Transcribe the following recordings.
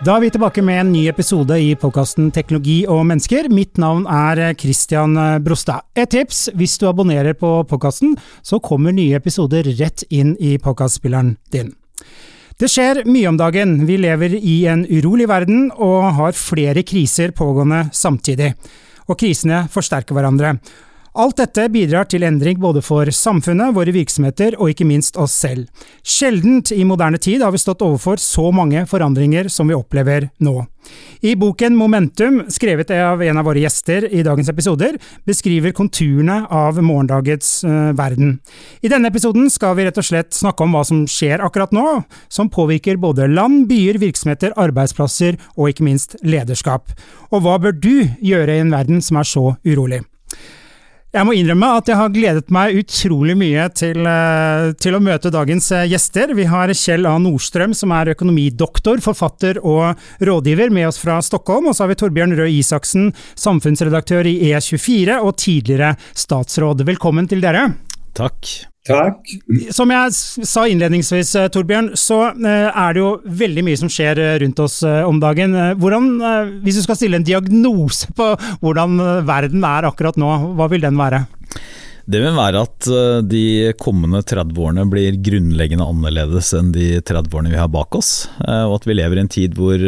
Da er vi tilbake med en ny episode i podkasten Teknologi og mennesker. Mitt navn er Christian Brostad. Et tips, hvis du abonnerer på podkasten, så kommer nye episoder rett inn i podkastspilleren din. Det skjer mye om dagen. Vi lever i en urolig verden og har flere kriser pågående samtidig. Og krisene forsterker hverandre. Alt dette bidrar til endring både for samfunnet, våre virksomheter og ikke minst oss selv. Sjeldent i moderne tid har vi stått overfor så mange forandringer som vi opplever nå. I boken Momentum, skrevet av en av våre gjester i dagens episoder, beskriver konturene av morgendagets uh, verden. I denne episoden skal vi rett og slett snakke om hva som skjer akkurat nå, som påvirker både land, byer, virksomheter, arbeidsplasser og ikke minst lederskap. Og hva bør du gjøre i en verden som er så urolig? Jeg må innrømme at jeg har gledet meg utrolig mye til, eh, til, å møte dagens eh, gjester. Vi har Kjell A. Nordstrøm, som er økonomidoktor, forfatter og rådgiver, med oss fra Stockholm. Og så har vi Torbjørn Røe Isaksen, samfunnsredaktør i E24 og tidligere statsråd. Velkommen til dere. Takk. Takk. Som jeg sa innledningsvis, eh, Torbjørn, så eh, er det jo veldig mye som skjer eh, rundt oss om dagen. Hvordan, hvis du skal stille en diagnose på hvordan verden er akkurat nå, hva vil den være? Det vil være at de kommende 30 årene blir grunnleggende annerledes enn de 30 årene vi har bak oss. Og at vi lever i en tid hvor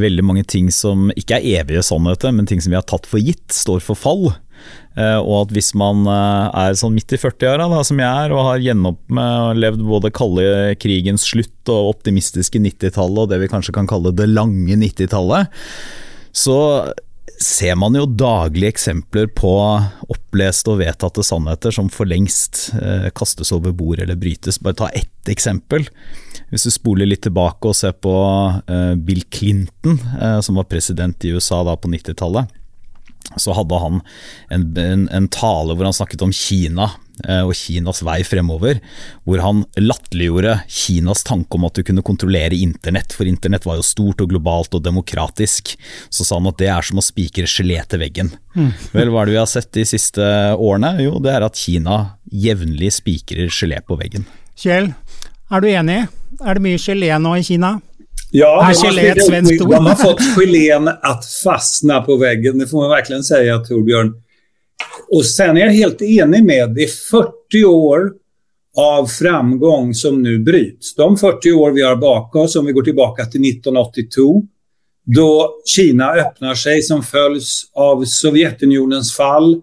veldig mange ting som ikke er evige sannheter, men ting som vi har tatt for gitt, står for fall. Eh, og at hvis man eh, er sånn midt i 40-åra, som jeg er, og har gjenopplevd både kalde krigens slutt og optimistiske 90-tallet og det vi kanskje kan kalle det lange 90-tallet, så ser man jo daglige eksempler på oppleste og vedtatte sannheter som for lengst eh, kastes over bord eller brytes. Bare ta ett eksempel. Hvis du spoler litt tilbake og ser på eh, Bill Clinton, eh, som var president i USA da på 90-tallet så hadde han en, en, en, tale hvor han snakket om Kina eh, og Kinas vei fremover. Hvor han latterliggjorde Kinas tanke om at du kunne kontrollere internett, for internett var jo stort og globalt og demokratisk. Så sa han at det er som å spikre gelé til veggen. Mm. Vel, hva er det vi har sett de siste årene? Jo, det er at Kina jevnlig spikrer gelé på veggen. Kjell, er du enig? Er det mye gelé nå i Kina? Ja, de har, de har fått gelén att fastna på väggen, det får man verkligen säga Torbjörn. Och sen är jag helt enig med, det är 40 år av framgång som nu bryts. De 40 år vi har bakom oss, om vi går tillbaka till 1982, då Kina öppnar sig som följs av Sovjetunionens fall,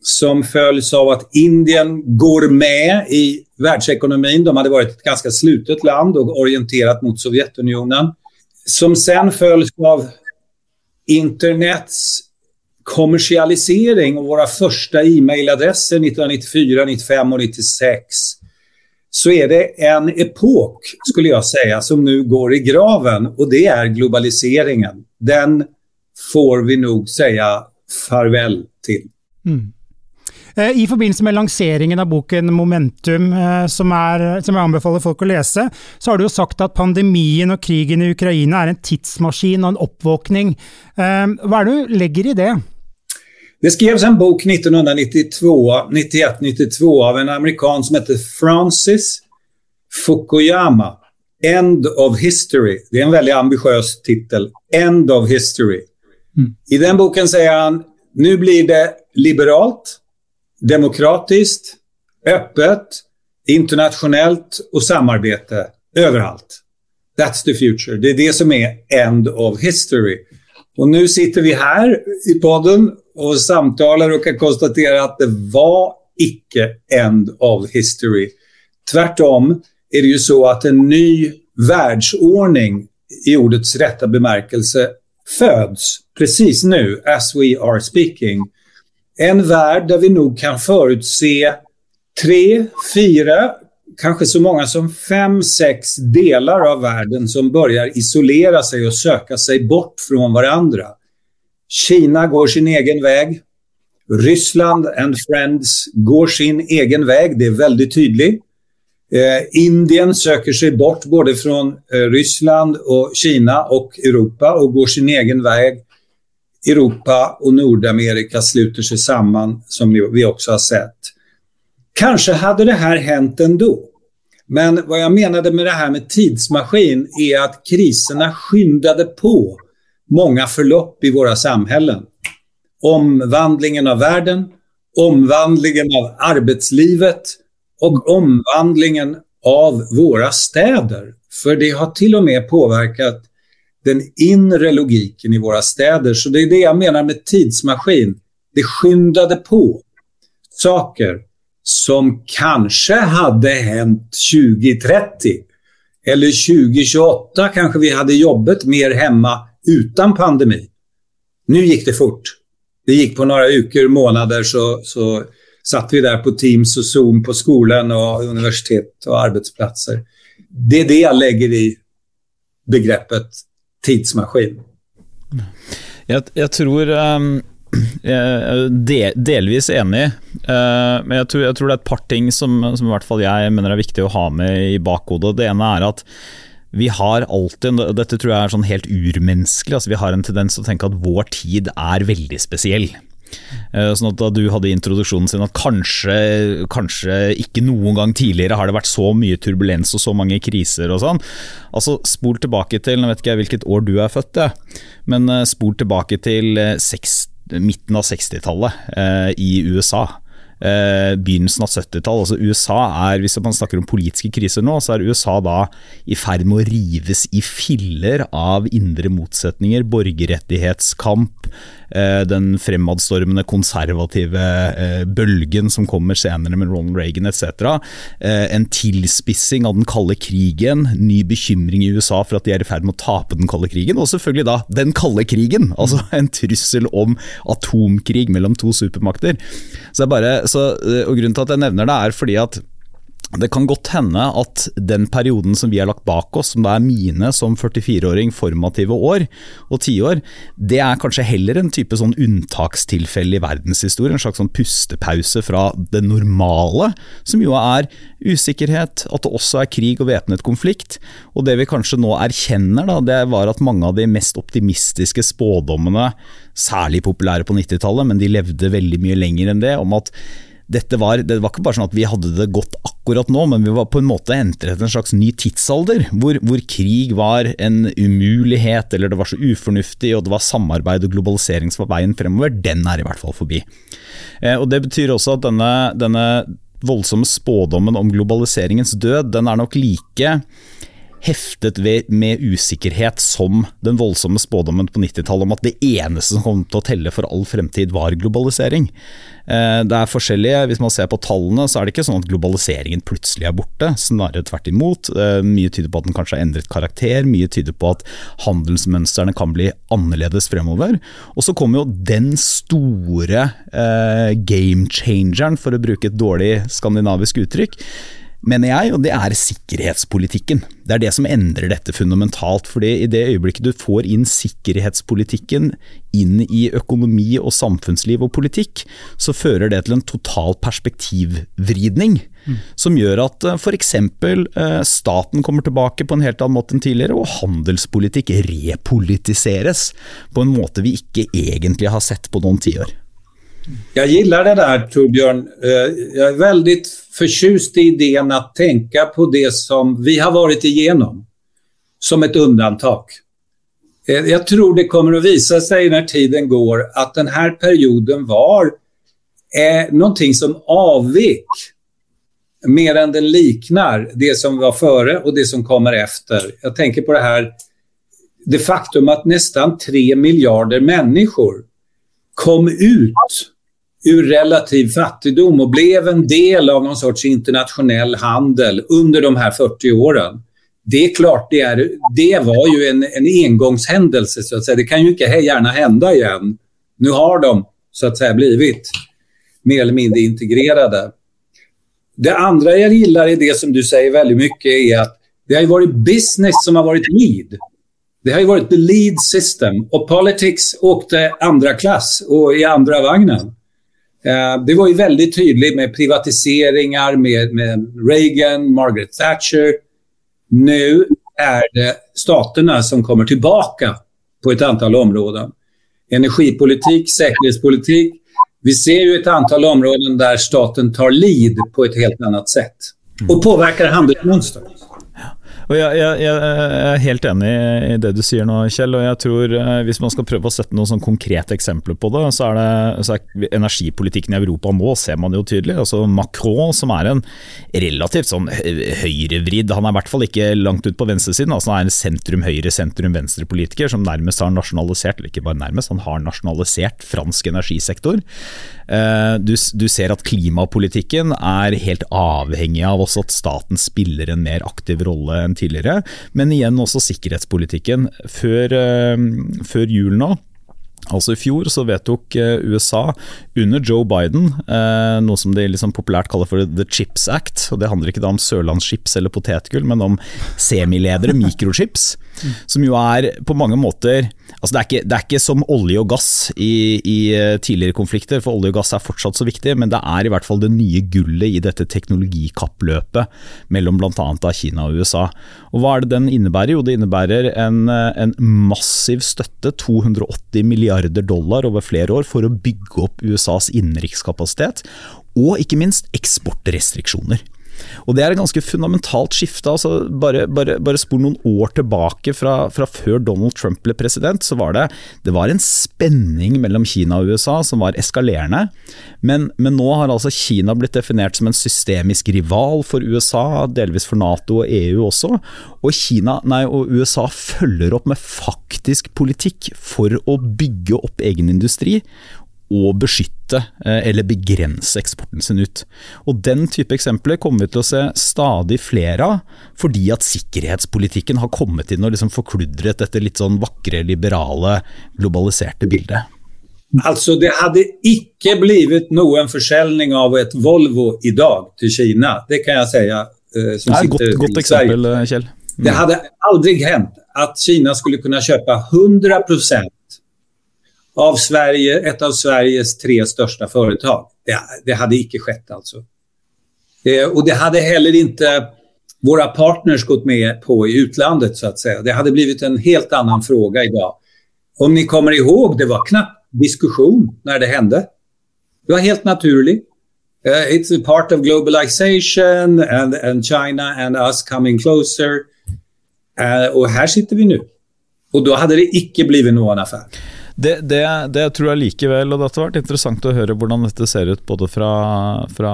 som följs av att Indien går med i världsekonomin. De hade varit ett ganska slutet land och orienterat mot Sovjetunionen. Som sen följs av internets kommersialisering och våra första e-mailadresser 1994, 95 och 96 så är det en epok, skulle jag säga, som nu går i graven och det är globaliseringen. Den får vi nog säga farväl till. Mm. Eh, I forbindelse med lanseringen av boken Momentum, eh, som, er, som, jeg anbefaler folk å lese, så har du jo sagt at pandemien og krigen i Ukraina er en tidsmaskin og en oppvåkning. Eh, hva er det du legger i det? Det skrevs en bok 1992, 91-92 av en amerikan som heter Francis Fukuyama. End of History. Det er en veldig ambisiøs titel. End of History. Mm. I den boken sier han, nu blir det liberalt, demokratiskt, öppet, internationellt och samarbete överallt. That's the future. Det är det som är end of history. Och nu sitter vi här i podden och samtalar och kan konstatera att det var icke end of history. Tvärtom är det ju så att en ny världsordning i ordets rätta bemärkelse föds precis nu, as we are speaking. En värld där vi nog kan förutse tre, fyra, kanske så många som fem, sex delar av världen som börjar isolera sig och söka sig bort från varandra. Kina går sin egen väg. Ryssland and Friends går sin egen väg, det är väldigt tydligt. Eh, Indien söker sig bort både från eh, Ryssland och Kina och Europa och går sin egen väg. Europa och Nordamerika sluter sig samman som vi också har sett. Kanske hade det här hänt ändå. Men vad jag menade med det här med tidsmaskin är att kriserna skyndade på många förlopp i våra samhällen. Omvandlingen av världen, omvandlingen av arbetslivet och omvandlingen av våra städer. För det har till och med påverkat den inre logiken i våra städer. Så det är det jag menar med tidsmaskin. Det skyndade på saker som kanske hade hänt 2030 eller 2028 kanske vi hade jobbat mer hemma utan pandemi. Nu gick det fort. Det gick på några uker, månader så, så satt vi där på Teams och Zoom på skolan och universitet och arbetsplatser. Det är det jag lägger i begreppet tidsmaskin. Jeg, jeg tror um, del, delvis enig, uh, men jeg tror, jeg tror, det er et par ting som, som i hvert fall jeg mener er viktig å ha med i bakhodet. Det ene er at vi har alltid, og dette tror jeg er sånn helt urmenneskelig, altså vi har en tendens til å tenke at vår tid er veldig spesiell. Eh, sånn at Da du hadde introduksjonen sin at kanskje, kanskje ikke noen gang tidligere har det vært så mye turbulens og så mange kriser og sånn. Altså Spol tilbake til nå vet ikke jeg hvilket år du er født, men eh, spol tilbake til 6, eh, midten av 60-tallet eh, i USA eh, begynnelsen av 70-tall. Altså USA er, Hvis man snakker om politiske kriser nå, så er USA da i ferd med å rives i filler av indre motsetninger, borgerrettighetskamp, den fremadstormende konservative eh, bølgen som kommer senere med Ronald Reagan etc. Eh, en tilspissing av den kalde krigen, ny bekymring i USA for at de er i ferd med å tape den kalde krigen, og selvfølgelig da den kalde krigen, altså en trussel om atomkrig mellom to supermakter. Så, bare, så og Grunnen til at jeg nevner det, er fordi at det kan godt hende at den perioden som vi har lagt bak oss, som det er mine som 44-åring formative år og tiår, det er kanskje heller en type sånn unntakstilfelle i verdenshistorien. En slags sånn pustepause fra det normale, som jo er usikkerhet, at det også er krig og væpnet konflikt. Og det vi kanskje nå erkjenner, da, det var at mange av de mest optimistiske spådommene, særlig populære på 90-tallet, men de levde veldig mye lenger enn det, om at dette var, det var ikke bare sånn at vi hadde det godt akkurat nå, men vi var på en måte entret en slags ny tidsalder, hvor, hvor, krig var en umulighet, eller det var så ufornuftig, og det var samarbeid og globalisering som var veien fremover. Den er i hvert fall forbi. Eh, og Det betyr også at denne, denne voldsomme spådommen om globaliseringens død, den er nok like heftet ved, med usikkerhet som den voldsomme spådommen på 90-tallet om at det eneste som kom til å telle for all fremtid var globalisering. Eh, det er forskjellige, Hvis man ser på tallene, så er det ikke sånn at globaliseringen plutselig er borte. Snarere tvert imot. Eh, mye tyder på at den kanskje har endret karakter. Mye tyder på at handelsmønstrene kan bli annerledes fremover. Og så kommer jo den store eh, game changeren, for å bruke et dårlig skandinavisk uttrykk mener jeg, og det er sikkerhetspolitikken. Det er det som endrer dette fundamentalt. fordi i det øyeblikket du får inn sikkerhetspolitikken inn i økonomi og samfunnsliv og politikk, så fører det til en total perspektivvridning. Mm. Som gjør at eh, f.eks. Eh, staten kommer tilbake på en helt annen måte enn tidligere, og handelspolitikk repolitiseres på en måte vi ikke egentlig har sett på noen tiår. Jag gillar det där Torbjörn. Eh, jag är väldigt förtjust i idén att tänka på det som vi har varit igenom som ett undantag. Eh, jag tror det kommer att visa sig när tiden går att den här perioden var eh, någonting som avvek mer än den liknar det som var före och det som kommer efter. Jag tänker på det här, det faktum att nästan tre miljarder människor kom ut ur relativ fattigdom och blev en del av någon sorts internationell handel under de här 40 åren. Det är klart, det, är, det var ju en, en engångshändelse så att säga. Det kan ju inte gärna hända igen. Nu har de så att säga blivit mer eller mindre integrerade. Det andra jag gillar i det som du säger väldigt mycket är att det har varit business som har varit lead. Det har varit the lead system och politics åkte andra klass och i andra vagnen. Eh, det var ju väldigt tydligt med privatiseringar med, med Reagan, Margaret Thatcher. Nu är det staterna som kommer tillbaka på ett antal områden. Energipolitik, säkerhetspolitik. Vi ser ju ett antal områden där staten tar lead på ett helt annat sätt och påverkar handelsmönster. Og jeg, jeg, jeg, er helt enig i det du sier nå, Kjell. og jeg tror eh, Hvis man skal prøve å sette noen sånn konkrete eksempler på det, så er det så er energipolitikken i Europa nå ser man jo tydelig. altså Macron, som er en relativt sånn høyrevridd Han er i hvert fall ikke langt ut på venstresiden. altså Han er en sentrum-høyre, sentrum-venstre-politiker som nærmest har nasjonalisert, eller ikke bare nærmest, han har nasjonalisert fransk energisektor. Eh, du, du ser at klimapolitikken er helt avhengig av også at staten spiller en mer aktiv rolle enn tidligere. Men igjen også sikkerhetspolitikken. Før, eh, før jul nå Altså I fjor så vedtok eh, USA under Joe Biden eh, noe som de liksom populært kaller for The Chips Act. og Det handler ikke da om sørlandschips eller potetgull, men om semiledere, mikrochips. Som jo er på mange måter altså det, er ikke, det er ikke som olje og gass i, i, eh, tidligere konflikter, for olje og gass er fortsatt så viktig, men det er i hvert fall det nye gullet i dette teknologikappløpet mellom bl.a. Kina og USA. Og Hva er det den innebærer? Jo, det innebærer en, en massiv støtte, 280 milliarder dollar over flere år, for å bygge opp USAs innenrikskapasitet, og ikke minst eksportrestriksjoner. Og Det er et ganske fundamentalt skifte. altså Bare, bare, bare spor noen år tilbake fra, fra, før Donald Trump ble president, så var det, det var en spenning mellom Kina og USA som var eskalerende. Men, men nå har altså Kina blitt definert som en systemisk rival for USA, delvis for Nato og EU også. Og, Kina, nei, og USA følger opp med faktisk politikk for å bygge opp egen industri å beskytte eh, eller begrense eksporten sin ut. Og Den type eksempler kommer vi til å se stadig flere av, fordi at sikkerhetspolitikken har kommet inn og liksom forkludret dette litt sånn vakre, liberale, globaliserte bildet. Altså, Det hadde ikke blitt noen forselgning av et Volvo i dag til Kina. Det kan jeg si. Uh, som Nei, godt, godt eksempel, Kjell. Mm. Det hadde aldri hendt at Kina skulle kunne kjøpe 100 av Sverige, ett av Sveriges tre største företag. Det, det hade ikke skett alltså. Eh, och det hadde heller ikke våre partners gått med på i utlandet så att säga. Det hadde blivit en helt annan fråga idag. Om ni kommer ihåg, det var knappt diskussion når det hände. Det var helt naturlig. Uh, it's a part of globalization and, and China and us coming closer. Uh, og her sitter vi nu. Og da hadde det ikke blivit noen affær. Det, det, det, tror jeg likevel, og det har vært interessant å høre hvordan dette ser ut både fra, fra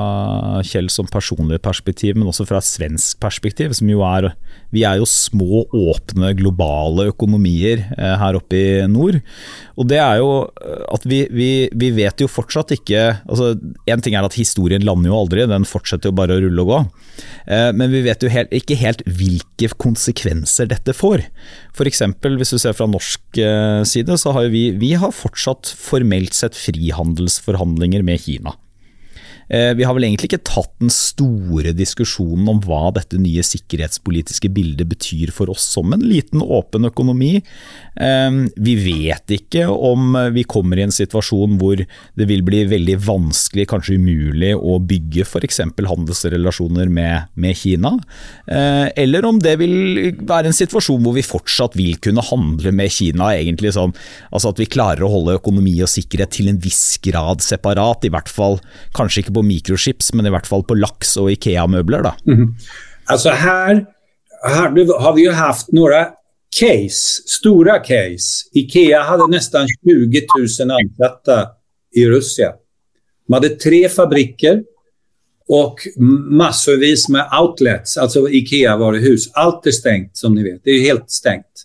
Kjell som personlig perspektiv, men også fra et svensk perspektiv, som jo er Vi er jo små, åpne, globale økonomier eh, her oppe i nord. Og det er jo eh, at vi, vi, vi vet jo fortsatt ikke altså Én ting er at historien lander jo aldri, den fortsetter jo bare å rulle og gå. Eh, men vi vet jo helt, ikke helt hvilke konsekvenser dette får. F.eks. hvis du ser fra norsk eh, side, så har vi, vi har fortsatt formelt sett frihandelsforhandlinger med Kina. Eh, vi har vel egentlig ikke tatt den store diskusjonen om hva dette nye sikkerhetspolitiske bildet betyr for oss som en liten, åpen økonomi. Eh, vi vet ikke om vi kommer i en situasjon hvor det vil bli veldig vanskelig, kanskje umulig, å bygge f.eks. handelsrelasjoner med, med Kina. Eh, eller om det vil være en situasjon hvor vi fortsatt vil kunne handle med Kina. egentlig sånn, altså At vi klarer å holde økonomi og sikkerhet til en viss grad separat. I hvert fall kanskje ikke på på mikrochips, men i hvert fall på laks og Ikea-møbler. Mm. Altså her, her, har vi jo hatt noen case, store case. Ikea hadde nesten 20 000 ansatte i Russland. De hadde tre fabrikker og massevis med outlets, altså Ikea-varehus. Alt er stengt, som dere vet. Det er helt stengt.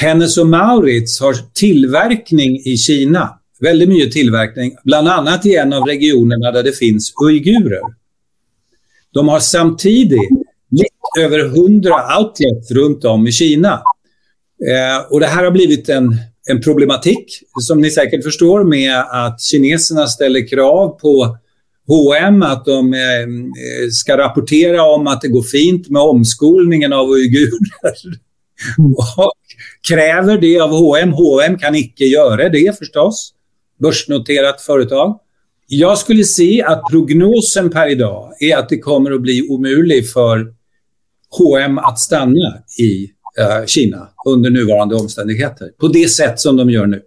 Hennes og Maurits har tilverkning i Kina veldig mye tillverkning, bl.a. i en av regionene der det finns uigurer. De har samtidig litt over 100 outlets rundt om i Kina. Eh, och det här har blivit en, en problematikk, som ni sikkert forstår, med at kineserna ställer krav på H&M at de eh, ska rapportera om at det går fint med omskolningen av uigurer. Mm. Och kräver det av H&M. H&M kan ikke gjøre det förstås börsnoterat företag. jag skulle si att prognosen per idag är att det kommer att bli omöjligt för H&M att stanna i uh, Kina under nuvarande omständigheter på det sätt som de gör nu.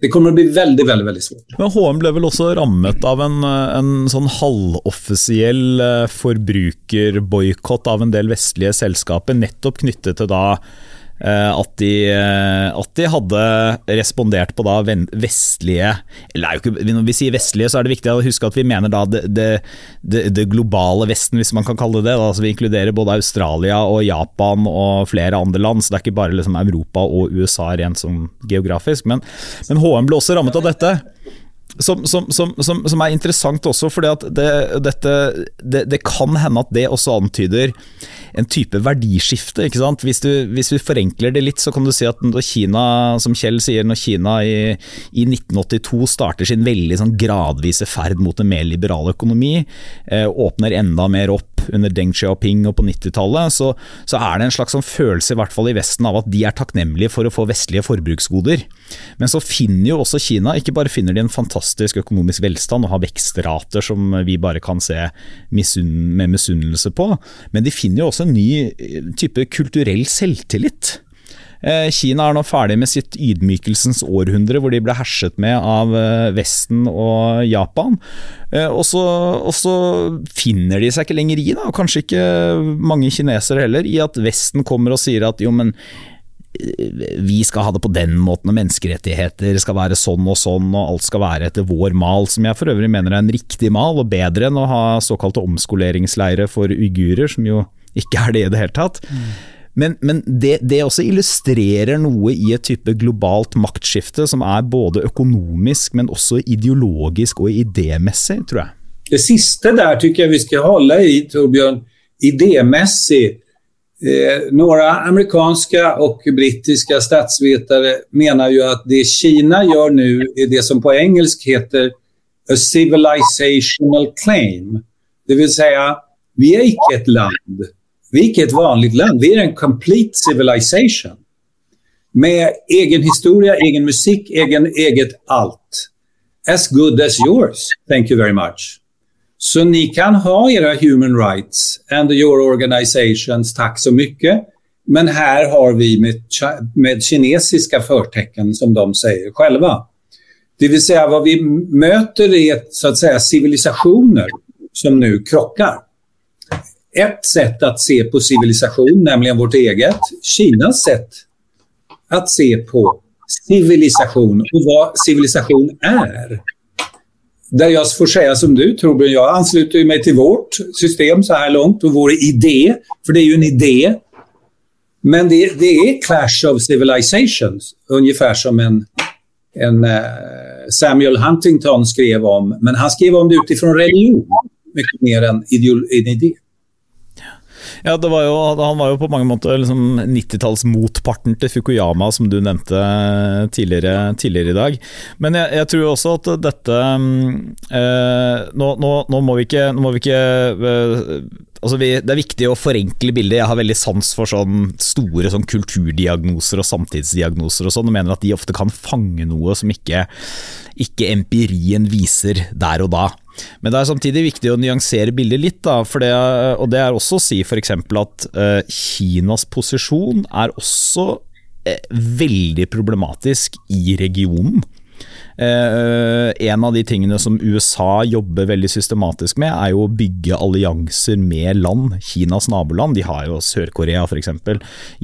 Det kommer å bli veldig veldig, veldig svårt. Men HM ble vel også rammet av en, en sånn halvoffisiell eh, forbrukerboikott av en del vestlige selskaper, nettopp knyttet til da Eh, at de, eh, at de, hadde respondert på da vestlige eller ikke, Når vi sier vestlige, så er det viktig å huske at vi mener da det, det, det globale Vesten, hvis man kan kalle det det. Altså vi inkluderer både Australia og Japan og flere andre land, så det er ikke bare liksom Europa og USA rent sånn geografisk. Men, men HM ble også rammet av dette. Som, som, som, som, er interessant også, fordi at det, dette, det, det, kan hende at det også antyder en type verdiskifte. ikke sant? Hvis du, hvis du, forenkler det litt, så kan du si at når Kina, som Kjell sier, når Kina i, i 1982 starter sin veldig sånn gradvise ferd mot en mer liberal økonomi, eh, åpner enda mer opp under Deng Xiaoping og på 90-tallet, så, så, er det en slags sånn følelse, i hvert fall i Vesten, av at de er takknemlige for å få vestlige forbruksgoder. Men så finner jo også Kina, ikke bare finner de en fantastisk økonomisk velstand og har vekstrater som vi bare kan se med misunnelse på, men de finner jo også en ny eh, type kulturell selvtillit. Eh, Kina er nå ferdig med sitt ydmykelsens århundre, hvor de ble herset med av eh, Vesten og Japan. Og så, og så finner de seg ikke lenger i, da, kanskje ikke mange kinesere heller, i at Vesten kommer og sier at jo, men vi skal ha det på den måten, og menneskerettigheter skal være sånn og sånn, og alt skal være etter vår mal, som jeg for øvrig mener er en riktig mal, og bedre enn å ha såkalte omskoleringsleirer for uigurer, som jo ikke er det i det hele tatt. Mm. Men, men det, det, også illustrerer noe i et type globalt maktskifte som er både økonomisk, men også ideologisk og idémessig, tror jeg. Det siste der tycker jeg vi skal holde i, Torbjørn. Idémessig. Eh, några amerikanska och brittiska statsvetare menar ju att det Kina gör nu är det som på engelsk heter a civilizational claim. Det vill säga, vi er icke et land vi er icke et vanlig land, vi er en complete civilization. Med egen historie, egen musikk, egen, eget alt. As good as yours, thank you very much. Så ni kan ha era human rights and your organizations, takk så mye. Men her har vi med, med kinesiska förtecken som de säger själva. Det vill säga vad vi möter är så att säga civilisationer som nu krockar ett sätt att se på civilisation, nämligen vårt eget. Kinas sätt att se på civilisation och vad civilisation är. Där jag får säga som du Torbjörn, jag ansluter mig till vårt system så här långt och vår idé, för det är ju en idé. Men det, det är clash of civilizations, ungefär som en, en uh, Samuel Huntington skrev om. Men han skrev om det utifrån religion, mycket mer än en idé. Ja, var jo, Han var jo på mange måter liksom 90-tallsmotparten til Fukuyama, som du nevnte tidligere, tidligere i dag. Men jeg, jeg, tror også at dette eh, nå, nå, nå, må vi ikke, må vi ikke eh, altså vi, Det er viktig å forenkle bildet. Jeg har veldig sans for sånn store sånn kulturdiagnoser og samtidsdiagnoser og sånn, og mener at de ofte kan fange noe som ikke, ikke empirien viser der og da. Men det er samtidig viktig å nyansere bildet litt, da, det, og det er også å si f.eks. at uh, Kinas posisjon er også uh, veldig problematisk i regionen. Eh, en av de tingene som USA jobber veldig systematisk med, er jo å bygge allianser med land, Kinas naboland. De har jo Sør-Korea f.eks.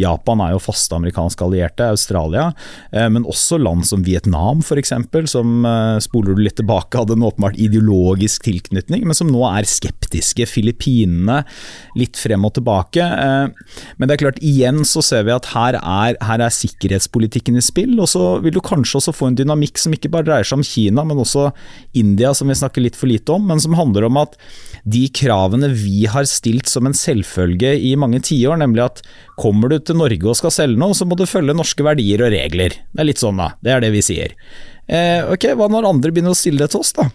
Japan er jo faste amerikanske allierte, Australia. Eh, men også land som Vietnam f.eks., som eh, spoler du litt tilbake, hadde en åpenbart ideologisk tilknytning, men som nå er skeptiske. Filippinene litt frem og tilbake. Men det er klart, igjen så ser vi at her er, her er sikkerhetspolitikken i spill, og så vil du kanskje også få en dynamikk som ikke bare bare dreier seg om Kina, men også India, som vi snakker litt for lite om, men som handler om at de kravene vi har stilt som en selvfølge i mange tiår, nemlig at kommer du til Norge og skal selge noe, så må du følge norske verdier og regler. Det er litt sånn, da. Det er det vi sier. Eh, ok, hva når andre begynner å stille det til oss, da?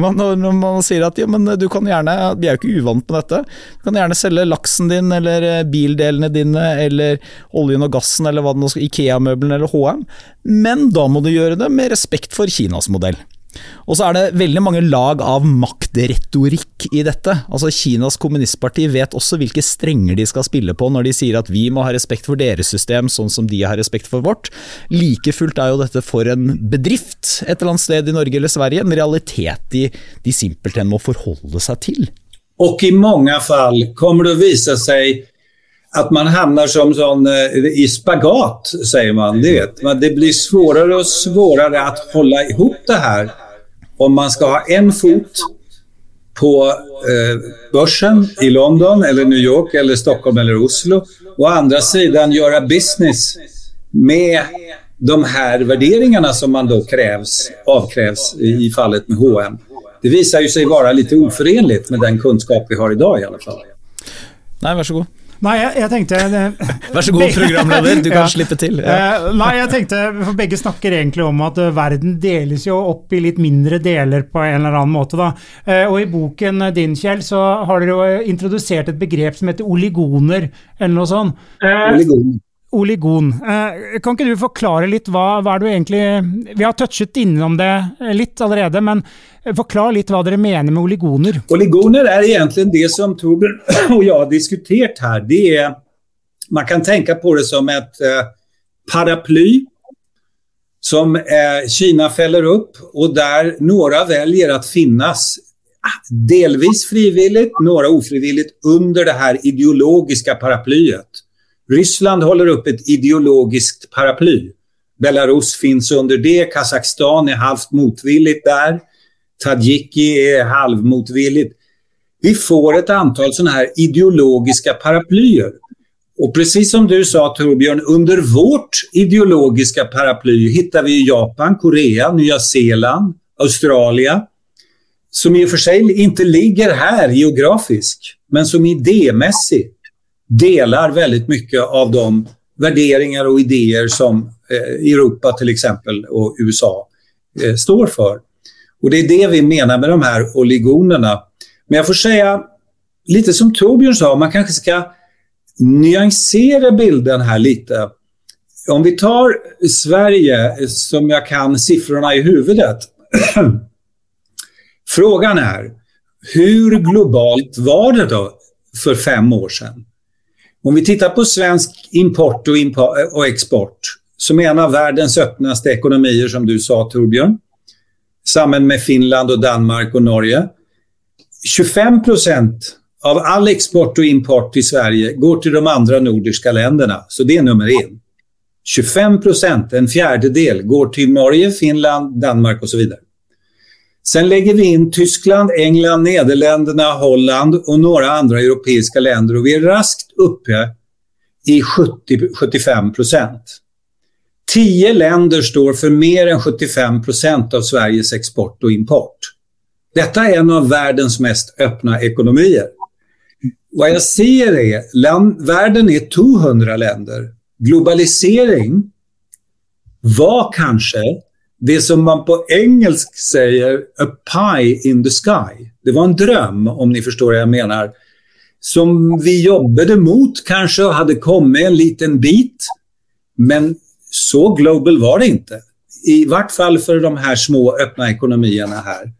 Man, når man sier at ja, men du kan gjerne, vi er jo ikke uvant med dette, du kan gjerne selge laksen din eller eh, bildelene dine eller oljen og gassen eller hva det nå skal, Ikea-møblene eller HM, men da må du gjøre det med respekt for Kinas modell. Og så er det veldig mange lag av maktretorikk i dette. Altså Kinas kommunistparti vet også hvilke strenger de skal spille på når de sier at vi må ha respekt for deres system sånn som de har respekt for vårt. Like fullt er jo dette for en bedrift et eller annet sted i Norge eller Sverige en realitet de, de simpelthen må forholde seg til. Og i mange fall kommer det å vise seg at man havner som sån, eh, i spagat, sier man. Det, det blir svårare og svårare å holde ihop det her om man ska ha en fot på eh, börsen i London eller New York eller Stockholm eller Oslo Å andra sidan göra business med de här värderingarna som man då krävs, i fallet med H&M. Det visar ju sig vara lite oförenligt med den kunskap vi har idag i alla fall. Nej, varsågod. Nei, jeg, jeg tenkte Vær så god, programleder. Du kan ja. slippe til. Ja. Eh, nei, jeg tenkte, for Begge snakker egentlig om at eh, verden deles jo opp i litt mindre deler på en eller annen måte. da. Eh, og I boken din, Kjell, så har dere jo introdusert et begrep som heter oligoner, eller noe sånt. Oligoner oligon. Eh, kan ikke du forklare litt hva, hva du egentlig Vi har touchet innom det litt allerede, men forklar litt hva dere mener med oligoner. Oligoner er egentlig det som Torbjørn og jeg har diskutert her. Det er, man kan tenke på det som et paraply som Kina feller opp, og der noen velger å finnes ah, delvis frivillig, noen ofrivillig under det her ideologiske paraplyet. Ryssland håller upp ett ideologiskt paraply. Belarus finns under det, Kazakstan är halvt motvilligt där, Tadzjiki är halvmotvilligt. Vi får ett antal sådana här ideologiska paraplyer. Och precis som du sa Torbjörn, under vårt ideologiska paraply hittar vi Japan, Korea, Nya Zeeland, Australien som i och för sig inte ligger här geografiskt, men som idémässigt delar väldigt mycket av de värderingar och idéer som eh, Europa till exempel och USA eh, står för. Och Det är det vi menar med de här oligonerna. Men jag får säga, lite som Torbjörn sa, man kanske ska nyansera bilden här lite. Om vi tar Sverige, som jag kan siffrorna i huvudet. Frågan är, hur globalt var det då för fem år sedan? Om vi tittar på svensk import och, import och export som är en av världens öppnaste ekonomier som du sa Torbjörn, samman med Finland och Danmark och Norge. 25 procent av all export och import till Sverige går till de andra nordiska länderna. Så det är nummer en. 25 procent, en fjärdedel, går till Norge, Finland, Danmark och så vidare. Sen lägger vi in Tyskland, England, Nederländerna, Holland och några andra europeiska länder och vi är raskt uppe i 70-75 procent. Tio länder står för mer än 75 procent av Sveriges export och import. Detta är en av världens mest öppna ekonomier. Vad jag ser är, land, världen är 200 länder. Globalisering var kanske det som man på engelsk säger a pie in the sky. Det var en dröm, om ni förstår vad jag menar, som vi jobbade mot kanske och hade kommit en liten bit. Men så global var det inte. I vart fall för de här små öppna ekonomierna här.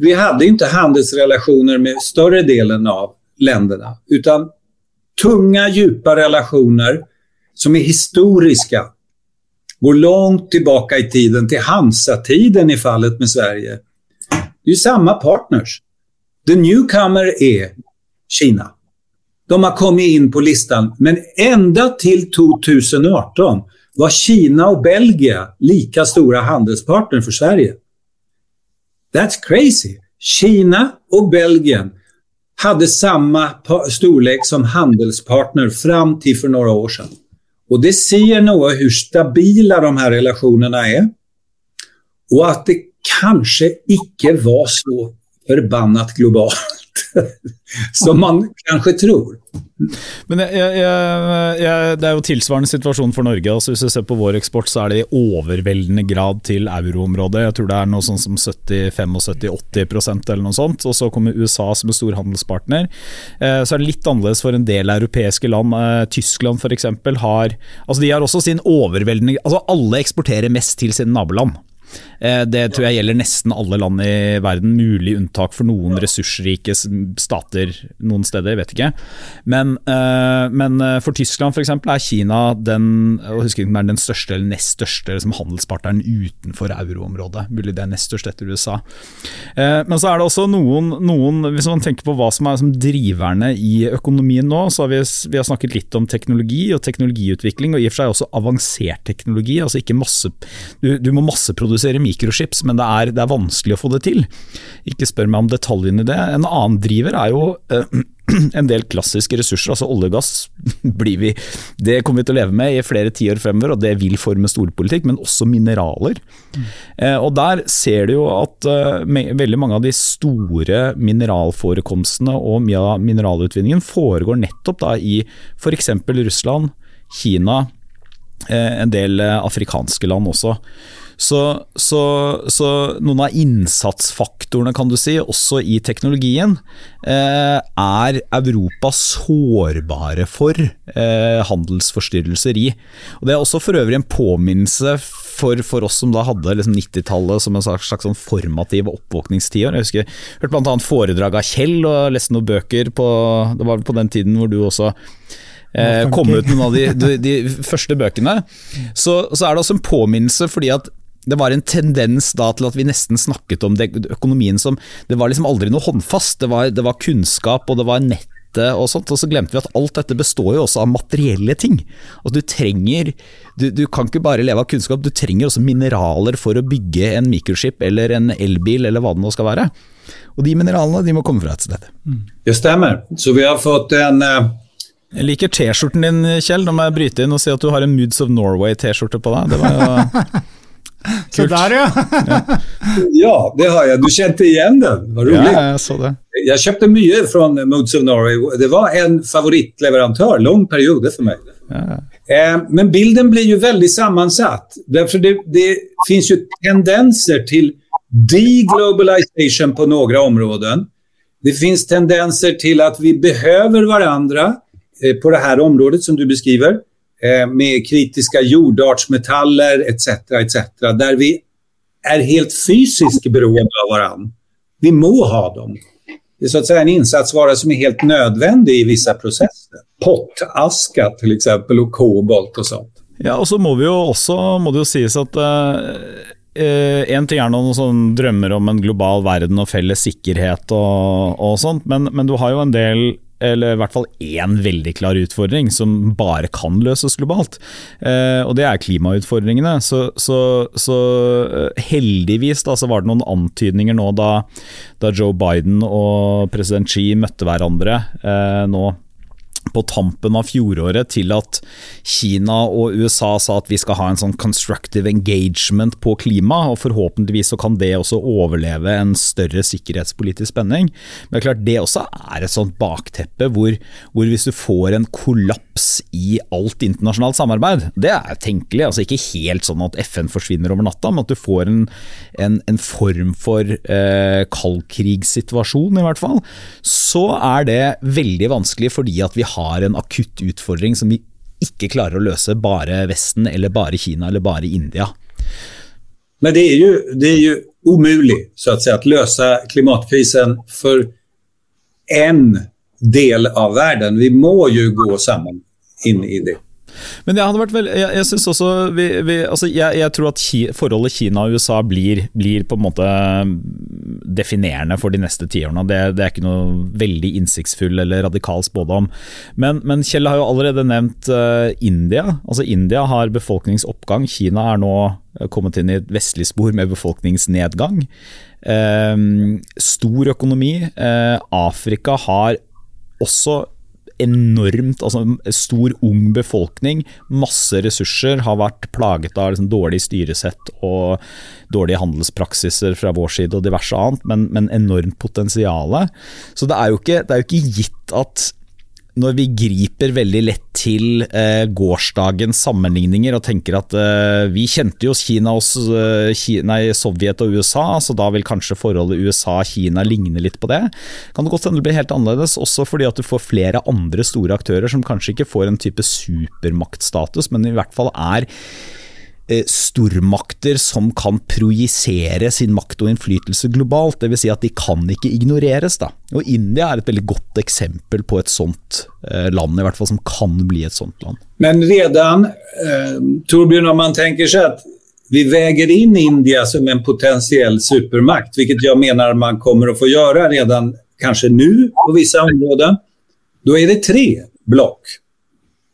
Vi hade inte handelsrelationer med större delen av länderna, utan tunga, djupa relationer som är historiska går långt tillbaka i tiden, till Hansa-tiden i fallet med Sverige. Det är ju samma partners. The newcomer är Kina. De har kommit in på listan, men ända till 2018 var Kina och Belgien lika stora handelspartner för Sverige. That's crazy. Kina och Belgien hade samma storlek som handelspartner fram till för några år sedan. Og det säger noe hur stabila de her relationerna er. Og at det kanskje ikke var så förbannat globalt som man kanskje tror. Men jeg, jeg, jeg, Det er jo tilsvarende situasjon for Norge. altså Hvis du ser på vår eksport, så er det i overveldende grad til euroområdet. Jeg tror det er noe sånn som 70-75-80% eller noe sånt. Og så kommer USA som en stor handelspartner. Eh, så er det litt annerledes for en del europeiske land. Eh, Tyskland f.eks. har altså De har også sin overveldende altså Alle eksporterer mest til sine naboland. Eh, det tror jeg gjelder nesten alle land i verden, mulig unntak for noen ressursrike stater noen steder, jeg vet ikke. Men, eh, men eh, for Tyskland f.eks. er Kina den, er den største eller nest største liksom, handelspartneren utenfor euroområdet. Mulig det er nest størst etter USA. Men så er det også noen, noen hvis man tenker på hva som er som driverne i økonomien nå, så har vi, vi har snakket litt om teknologi og teknologiutvikling, og i og for seg også avansert teknologi. altså ikke masse, du, du må masseprodusere mikrochips, men det er, det er, vanskelig å få det til. Ikke spør meg om detaljene i det. En annen driver er jo eh, en del klassiske ressurser, altså olje og gass, blir vi, det kommer vi til å leve med i flere tiår fremover, og det vil forme storpolitikk, men også mineraler. Mm. Eh, og Der ser du jo at uh, veldig mange av de store mineralforekomstene og mye av mineralutvinningen foregår nettopp da i f.eks. Russland, Kina, eh, en del eh, afrikanske land også. Så, så, så, noen av innsatsfaktorene kan du si, også i teknologien, eh, er Europa sårbare for eh, handelsforstyrrelser i. Og Det er også for øvrig en påminnelse for, for oss som da hadde liksom 90-tallet som en slags, slags sånn formativ oppvåkningstiår. Jeg husker jeg hørte bl.a. foredrag av Kjell og leste noen bøker på Det var på den tiden hvor du også eh, kom ut med noen av de, de, de første bøkene. Så, så, er det også en påminnelse fordi at det var en tendens da til at vi nesten snakket om det, økonomien som Det var liksom aldri noe håndfast. Det var, det var kunnskap, og det var nettet og sånt, og så glemte vi at alt dette består jo også av materielle ting. Og du trenger du, du, kan ikke bare leve av kunnskap, du trenger også mineraler for å bygge en mikroskip eller en elbil eller hva det nå skal være. Og de mineralene de må komme fra et sted. Det stemmer. Så vi har fått en uh... Jeg liker T-skjorten din, Kjell. Nå må jeg bryte inn og si at du har en Moods of Norway-T-skjorte på deg. Det var jo Så der, ja. ja, det har jeg. Du kjente igjen den? Var rolig. Ja, jeg så det. Jeg kjøpte mye fra Moods of Norway. Det var en favorittleverandør lang periode for meg. Ja. Eh, men bilden blir jo veldig sammensatt. Derfor det, det finns jo tendenser til deglobalization på noen områder. Det finnes tendenser til at vi behøver hverandre eh, på det her området som du beskriver. Eh, med kritiska jordartsmetaller etc. etc. Där vi är helt fysiskt beroende av varandra. Vi må ha dem. Det är så att säga en insatsvara som är helt nödvändig i vissa processer. Pottaska till exempel och kobolt och sånt. Ja, og så må vi ju också, må det jo sies at uh, en ting er noen sånn drømmer om en global verden og felles sikkerhet og, og sånt, men, men, du har jo en del eller i hvert fall én veldig klar utfordring som bare kan løses globalt. Eh, og det er klimautfordringene. Så, så, så eh, heldigvis da, så var det noen antydninger nå da, da Joe Biden og president Xi møtte hverandre eh, nå på tampen av fjoråret til at Kina og USA sa at vi skal ha en sånn constructive engagement på klima, og forhåpentligvis så kan det også overleve en større sikkerhetspolitisk spenning. Men det er klart det også er et sånt bakteppe hvor, hvor hvis du får en kollaps i alt internasjonalt samarbeid, det er tenkelig, altså ikke helt sånn at FN forsvinner over natta, men at du får en, en, en form for eh, kaldkrigssituasjon i hvert fall, så er det veldig vanskelig fordi at vi har har en akutt utfordring som vi ikke klarer å løse bare Vesten eller bare Kina eller bare India. Men det er jo, det er jo umulig så å si, å løse klimatkrisen for en del av verden. Vi må jo gå sammen inn i det. Men jeg hadde vært vel, jeg, jeg synes også vi, vi, altså jeg, jeg, tror at ki, forholdet Kina og USA blir, blir, på en måte definerende for de neste tiårene. Det, det er ikke noe veldig innsiktsfull eller radikal spådom. Men, men Kjell har jo allerede nevnt uh, India. Altså India har befolkningsoppgang. Kina er nå eh, kommet inn i et vestlig spor med befolkningsnedgang. Uh, stor økonomi. Uh, Afrika har også enormt altså stor, ung befolkning, masse ressurser, har vært plaget av liksom, dårlig styresett og dårlige handelspraksiser fra vår side og diverse annet, men, men enormt potensial. Så det er, jo ikke, det er jo ikke gitt at når vi griper veldig lett til eh, gårsdagens sammenligninger og tenker at eh, vi kjente jo Kina og, eh, Kina, Sovjet og USA, så da vil kanskje forholdet USA-Kina ligne litt på det. Kan det godt hende det blir helt annerledes, også fordi at du får flere andre store aktører som kanskje ikke får en type supermaktstatus, men i hvert fall er stormakter som kan projisere sin makt og innflytelse globalt. Dvs. Si at de kan ikke ignoreres. Da. Og India er et veldig godt eksempel på et sånt eh, land, i hvert fall som kan bli et sånt land. Men redan, eh, Torbjørn, når man tenker seg at vi väger inn India som en potensiell supermakt, hvilket jeg mener man kommer å få gjøre redan kanskje nå på visse områder, da er det tre block.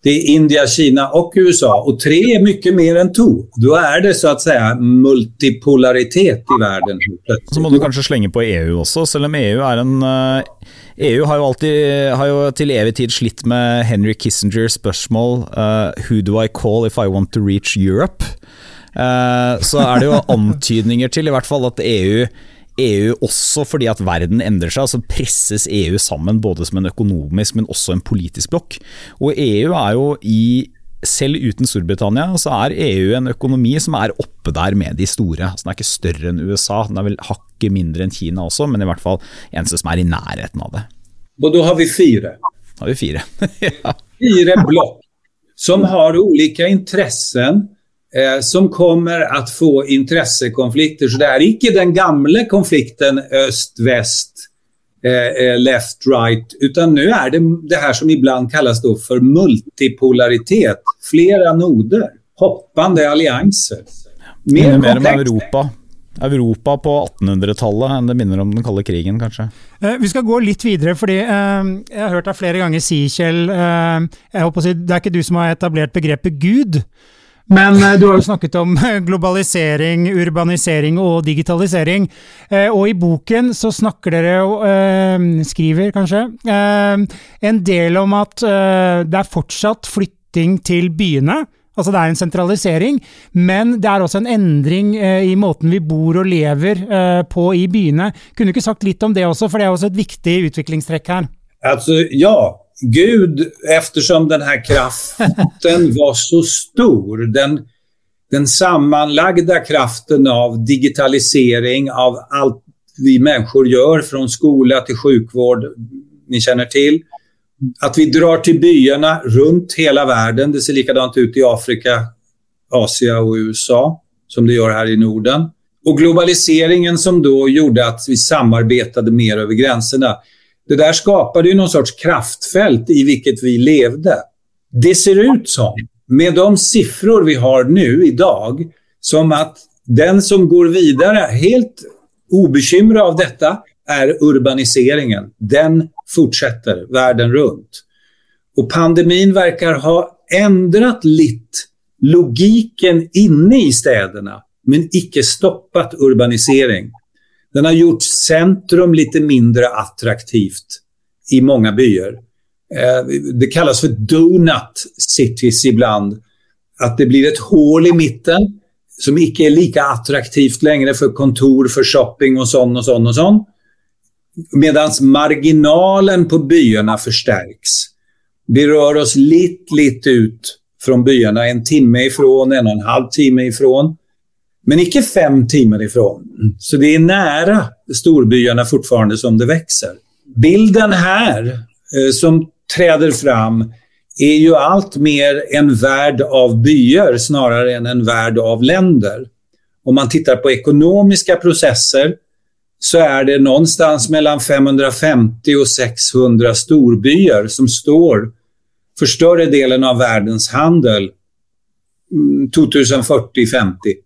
Det är India, Kina och USA och tre är mycket mer än to. Då är det så att säga multipolaritet i verden. Så må du kanskje slenge på EU også, selv om EU er en EU eh, e har jo alltid har jo til evig tid slitt med Henry Kissingers spørsmål uh, Who do I call if I want to reach Europe? Uh, så er det jo antydninger til i hvert fall at EU EU også fordi at verden endrer seg, så presses EU sammen både som en økonomisk, men også en politisk blokk. Og EU er jo i selv uten Storbritannia så er EU en økonomi som er oppe der med de store. Så den er ikke større enn USA, den er vel hakket mindre enn Kina også, men i hvert fall eneste som er i nærheten av det. Og da har vi fire. Da har vi fire. ja. Fire blokk som har ulike interesser eh, som kommer att få intressekonflikter. Så det er ikke den gamle konflikten øst-vest, eh, eh left-right, utan nå er det det her som ibland kalles for multipolaritet. Flere noder, hoppende allianser. Mer, mer om Europa. Europa på 1800-tallet enn det minner om den kalde krigen, kanskje. Eh, vi skal gå litt videre, fordi eh, jeg har hørt deg flere ganger si, Kjell eh, jeg håper å si, Det er ikke du som har etablert begrepet Gud. Men eh, du har jo snakket om globalisering, urbanisering og digitalisering. Eh, og i boken så snakker dere, eh, skriver kanskje, en del om at det er fortsatt flytting til byene. Altså det er en sentralisering, men det er også en endring i måten vi bor og lever på i byene. Kunne du ikke sagt litt om det også, for det er også et viktig utviklingstrekk her? Altså, ja, Gud, eftersom den här kraften var så stor, den, den sammanlagda kraften av digitalisering, av allt vi människor gör, från skola till sjukvård, ni känner till. Att vi drar till byarna runt hela världen, det ser likadant ut i Afrika, Asien och USA, som det gör här i Norden. Och globaliseringen som då gjorde att vi samarbetade mer över gränserna. Det där skapade ju någon sorts kraftfält i vilket vi levde. Det ser ut som, med de siffror vi har nu idag, som att den som går vidare helt obekymrad av detta är urbaniseringen. Den fortsätter världen runt. Och pandemin verkar ha ändrat lite logiken inne i städerna, men icke stoppat urbanisering. Den har gjort centrum lite mindre attraktivt i många byar. Eh, det kallas för donut cities ibland. Att det blir ett hål i mitten som ikke er lika attraktivt längre för kontor, för shopping och sånn och sånn och sånn. Medan marginalen på byarna förstärks. Vi rör oss litt, litt ut från byarna en timme ifrån, en og en halv timme ifrån. Men ikke fem timer ifrån. Så det er nære storbyarna fortfarande som det växer. Bilden her eh, som träder fram er jo allt mer en värld av byer snarere enn en värld av länder. Om man tittar på ekonomiska processer så er det någonstans mellom 550 og 600 storbyer som står for større delen av verdens handel 2040-50.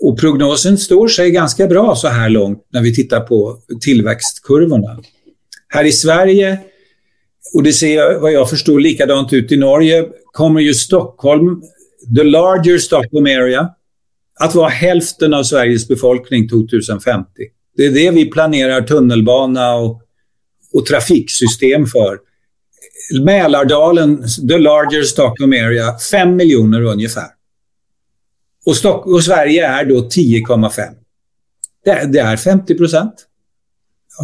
Och prognosen står sig ganska bra så här långt när vi tittar på tillväxtkurvorna. Här i Sverige, och det ser vad jag förstår likadant ut i Norge, kommer ju Stockholm, the larger Stockholm area, att vara hälften av Sveriges befolkning 2050. Det är det vi planerar tunnelbana och, och trafiksystem för. Mälardalen, the larger Stockholm area, 5 miljoner ungefär. Og, Stock och Sverige er da 10,5. Det, det, er 50%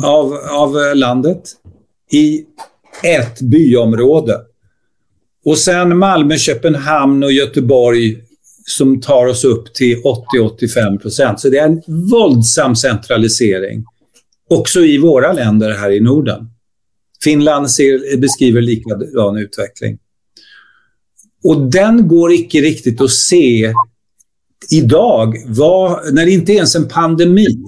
av, av landet i ett byområde. Og sen Malmö, Köpenhamn og Göteborg som tar oss opp til 80-85% Så det er en våldsam sentralisering. Også i våre länder her i Norden. Finland ser, beskriver likadan utvikling. Og den går ikke riktig å se idag, var, när inte ens en pandemi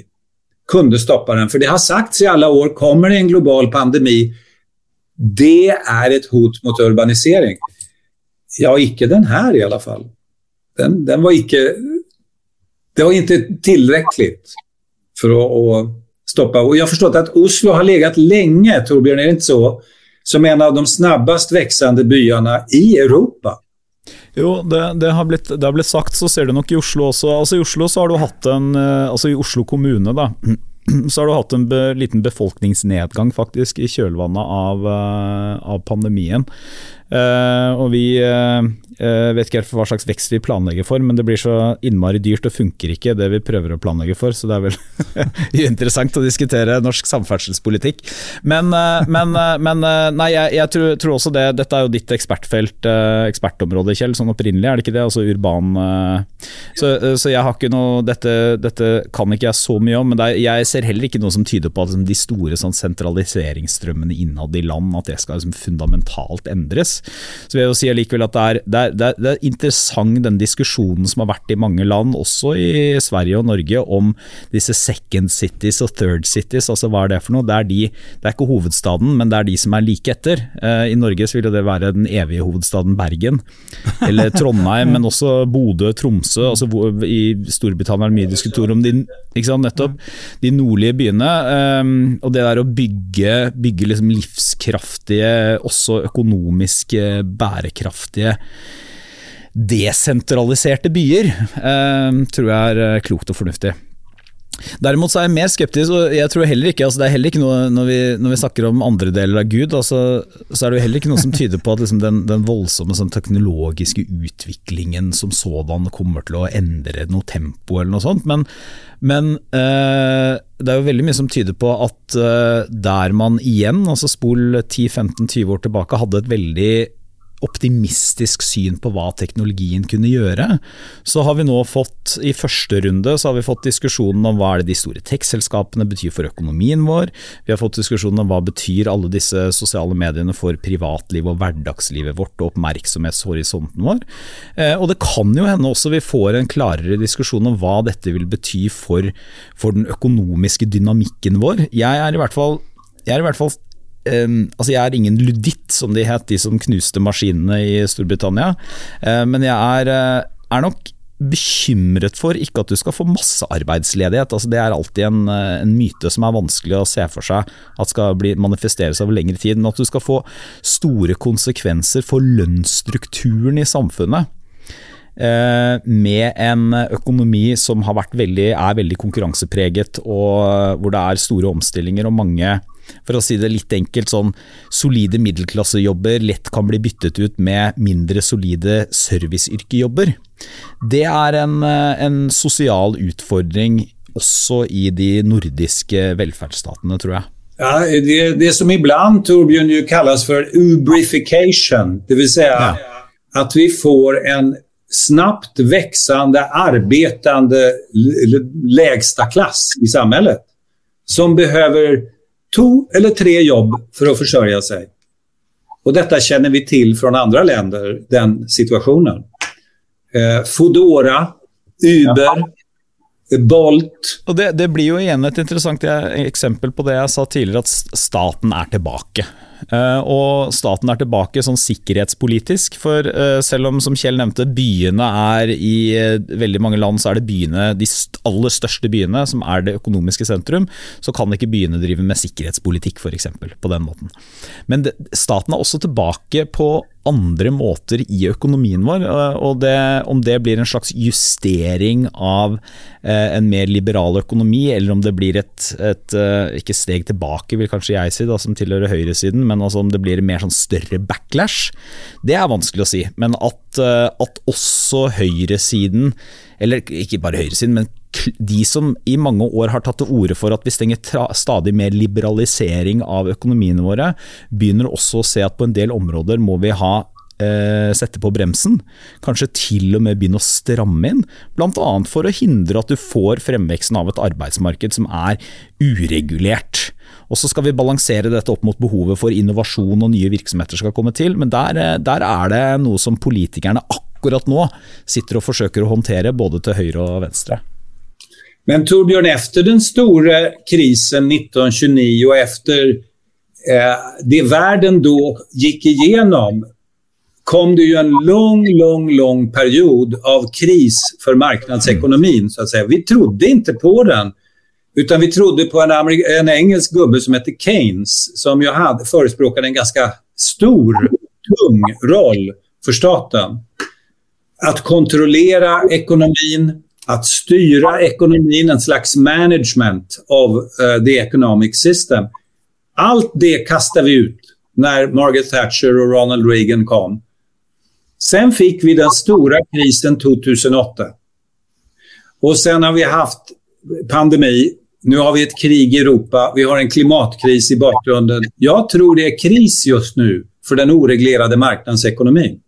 kunde stoppa den, för det har sagts i alla år, kommer det en global pandemi, det är ett hot mot urbanisering. Ja, icke den här i alla fall. Den, den var icke... Det var inte tillräckligt för att, att stoppa. Och jag har förstått att Oslo har legat länge, Torbjörn, är det inte så? Som en av de snabbast växande byarna i Europa. Jo, det, det, har blitt, det, har blitt, sagt, så ser du nok i Oslo også. Altså I Oslo så har du hatt en eh, Altså i Oslo kommune, da. Så har du hatt en be, liten befolkningsnedgang faktisk i kjølvannet av, uh, av pandemien. Uh, og vi uh, vet ikke helt hva slags vekst vi planlegger for, men det blir så innmari dyrt og funker ikke det vi prøver å planlegge for, så det er vel uinteressant å diskutere norsk samferdselspolitikk. Men, men, men nei, jeg, jeg tror, tror, også det Dette er jo ditt ekspertfelt, ekspertområde, Kjell, sånn opprinnelig, er det ikke det? Altså urban så, så, jeg har ikke noe dette, dette, kan ikke jeg så mye om, men er, jeg ser heller ikke noe som tyder på at liksom, de store sånn, sentraliseringsstrømmene innad i land at det skal liksom, fundamentalt endres. Så vil jeg jo si likevel at det er, det, er, det, er, er, interessant den diskusjonen som har vært i mange land, også i Sverige og Norge, om disse second cities og third cities. altså Hva er det for noe? Det er, de, det er ikke hovedstaden, men det er de som er like etter. Eh, I Norge så vil det være den evige hovedstaden Bergen, eller Trondheim, men også Bodø, Tromsø. altså I Storbritannia er det mye diskusjon om de, nettopp, de nordlige byene. Um, og det der å bygge, bygge liksom livskraftige, også økonomisk bærekraftige desentraliserte byer, um, tror jeg er klokt og fornuftig. Derimot så er jeg mer skeptisk, og jeg tror heller ikke altså det er heller ikke noe, når vi, når vi, snakker om andre deler av Gud, altså, så er det jo heller ikke noe som tyder på at liksom den, den, voldsomme sånn, teknologiske utviklingen som sådan kommer til å endre noe tempo eller noe sånt. Men, men eh, det er jo veldig mye som tyder på at eh, der man igjen, altså spol 10-15-20 år tilbake, hadde et veldig optimistisk syn på hva teknologien kunne gjøre. Så har vi nå fått, i første runde, så har vi fått diskusjonen om hva er det de store tech-selskapene betyr for økonomien vår. Vi har fått diskusjonen om hva betyr alle disse sosiale mediene for privatlivet og hverdagslivet vårt og oppmerksomhetshorisonten vår. Eh, og det kan jo hende også vi får en klarere diskusjon om hva dette vil bety for, for den økonomiske dynamikken vår. Jeg er i hvert fall jeg er i hvert fall Um, altså Jeg er ingen luditt, som de het, de som knuste maskinene i Storbritannia. Uh, men jeg er, uh, er, nok bekymret for ikke at du skal få massearbeidsledighet. Altså det er alltid en, uh, en, myte som er vanskelig å se for seg at skal bli, manifesteres over lengre tid. Men at du skal få store konsekvenser for lønnsstrukturen i samfunnet. Med en økonomi som veldig, er veldig konkurransepreget, og hvor det er store omstillinger og mange for å si det litt enkelt, sånn solide middelklassejobber lett kan bli byttet ut med mindre solide serviceyrkejobber. Det er en, en sosial utfordring også i de nordiske velferdsstatene, tror jeg. Ja, det, det som iblant Torbjørn kalles for för ubrification, det Si säga ja. at vi får en snabbt växande arbetande lägsta klass i samhället som behöver to eller tre jobb for å forsørge seg. Og dette kjenner vi til fra andre land, den situasjonen. Eh, Foodora, Uber, Bolt. Og det, det, blir jo igjen et interessant eksempel på det jeg sa tidligere, at staten er tilbake. Eh, og staten er tilbake sånn sikkerhetspolitisk, for eh, selv om som Kjell nevnte, byene er i eh, veldig mange land så er det byene, de aller største byene som er det økonomiske sentrum, så kan ikke byene drive med sikkerhetspolitikk f.eks. på den måten. Men staten er også tilbake på andre måter i økonomien vår. og det, Om det blir en slags justering av eh, en mer liberal økonomi, eller om det blir et, et ikke steg tilbake, vil kanskje jeg si, da, som tilhører høyresiden, men altså om det blir en mer sånn større backlash, det er vanskelig å si. Men at, at også høyresiden, eller ikke bare høyresiden, men de som i mange år har tatt til orde for at vi stenger stadig mer liberalisering av økonomiene våre, begynner også å se at på en del områder må vi ha eh, sette på bremsen. Kanskje til og med begynne å stramme inn. Bl.a. for å hindre at du får fremveksten av et arbeidsmarked som er uregulert. Og så skal vi balansere dette opp mot behovet for innovasjon og nye virksomheter skal komme til, men der, eh, der er det noe som politikerne akkurat nå sitter og forsøker å håndtere både til høyre og venstre. Men Torbjørn, efter den store krisen 1929 og efter eh, det verden da gikk igjennom, kom det jo en lang, lang, lang period av kris for säga. Vi trodde ikke på den. Utan vi trodde på en, en engelsk gubbe som heter Keynes som ju hade, förespråkade en ganska stor, tung roll för staten. Att kontrollera ekonomin, att styra ekonomin, en slags management of uh, the economic system. Allt det kastade vi ut när Margaret Thatcher och Ronald Reagan kom. Sen fick vi den stora krisen 2008. Och sen har vi haft pandemi nu har vi ett krig i Europa, vi har en klimatkris i bakgrunden. Jeg tror det er kris just nu for den oreglerade marknadsekonomin.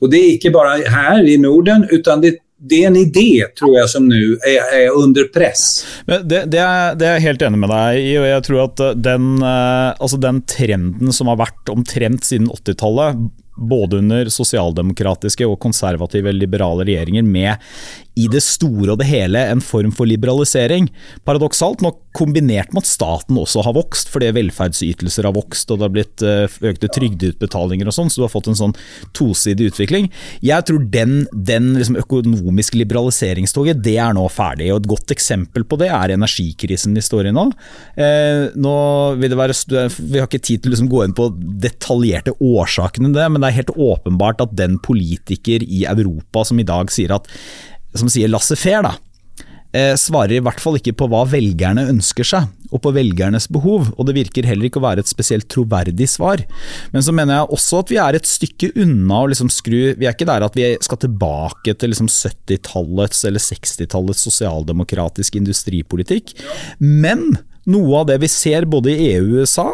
Och det er ikke bare her i Norden, utan det, det er en idé tror jeg som nå er, er, under press. Det, det, er, det, er, jeg helt enig med deg i. og jeg tror at den, eh, altså den trenden som har vært omtrent siden 80-tallet, både under sosialdemokratiske og konservative liberale regjeringer med i det store og det hele en form for liberalisering. Paradoksalt nok kombinert med at staten også har vokst, fordi velferdsytelser har vokst og det har blitt eh, økte trygdeutbetalinger og sånn, så du har fått en sånn tosidig utvikling. Jeg tror den, den liksom økonomiske liberaliseringstoget, det er nå ferdig. og Et godt eksempel på det er energikrisen vi står i nå. Eh, nå vil det være, Vi har ikke tid til å liksom gå inn på detaljerte årsakene det, men det er helt åpenbart at den politiker i Europa som i dag sier at som sier laissez-faire, da, svarer i hvert fall ikke på hva velgerne ønsker seg, og på velgernes behov, og det virker heller ikke å være et spesielt troverdig svar. Men så mener jeg også at vi er et stykke unna å liksom skru Vi er ikke der at vi skal tilbake til liksom 70-tallets eller 60-tallets sosialdemokratisk industripolitikk, men noe av det vi ser både i EU og USA,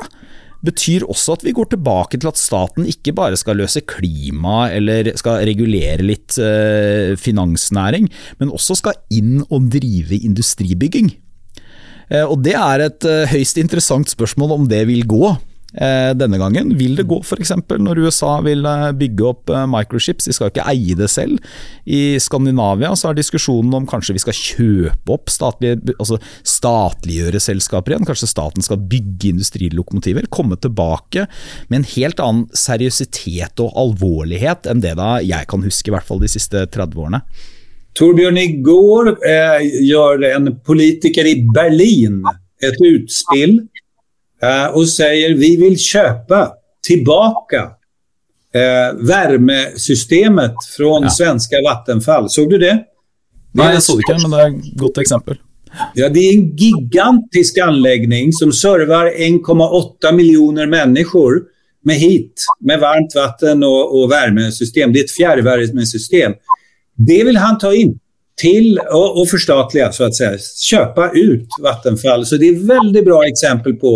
betyr også at vi går tilbake til at staten ikke bare skal løse klima eller skal regulere litt eh, finansnæring, men også skal inn og drive industribygging. Eh, og Det er et eh, høyst interessant spørsmål om det vil gå. Eh, denne gangen. Vil det gå f.eks. når USA vil eh, bygge opp eh, microchips? De skal ikke eie det selv. I Skandinavia så er diskusjonen om kanskje vi skal kjøpe opp statlige, altså statliggjøre selskaper igjen. Kanskje staten skal bygge industrilokomotiver. Komme tilbake med en helt annen seriøsitet og alvorlighet enn det da jeg kan huske, i hvert fall de siste 30 årene. Torbjørn, i går eh, gjør en politiker i Berlin et utspill Eh, og sier vi vil kjøpe tilbake eh, värmesystemet fra ja. svenska Vattenfall. Så du det? Nei, jeg så det ikke, men det er et godt eksempel. Ja, det er en gigantisk anläggning som server 1,8 millioner mennesker med hit, med varmt vatten og, og värmesystem. Det er et fjärrvärmesystem. Det vil han ta inn til og å forstatlige, så å si. Kjøpe ut Vattenfall. Så det er et veldig bra eksempel på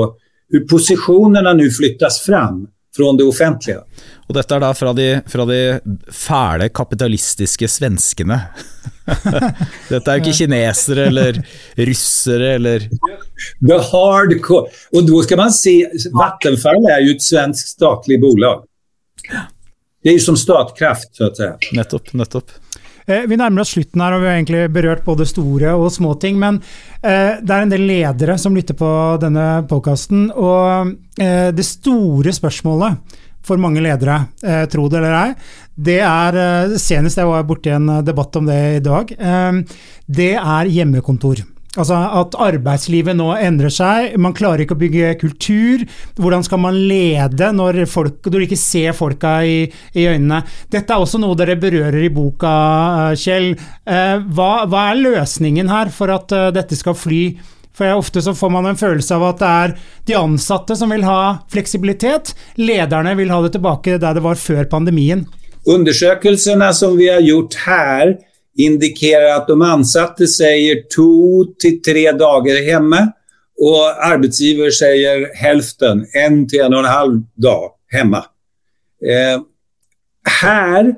hur positionerna nu flyttas fram fra det offentlige. Og dette er da fra de, fra de fæle kapitalistiske svenskene. dette er jo ikke kinesere eller russere eller The hardcore. Og da skal man si Vattenfall er jo et svensk statlig bolag. Det er jo som Statkraft, så å si. Nettopp, nettopp. Eh, vi nærmer oss slutten her, og vi har egentlig berørt både store og små ting. Men eh, det er en del ledere som lytter på denne podkasten. Og eh, det store spørsmålet for mange ledere, tro det eller ei, det er Senest jeg var borti en debatt om det i dag. Det er hjemmekontor. Altså At arbeidslivet nå endrer seg. Man klarer ikke å bygge kultur. Hvordan skal man lede når, du ikke ser folka i, i, øynene? Dette er også noe dere berører i boka, eh, Kjell. Eh, hva, hva er løsningen her for at uh, dette skal fly? For Ofte så får man en følelse av at det er de ansatte som vil ha fleksibilitet. Lederne vil ha det tilbake der det var før pandemien. Undersøkelsene som vi har gjort her, indikerer at de ansatte sier to til tre dager hjemme, og arbetsgivare sier hälften, en til en og en halv dag hjemme. Eh, her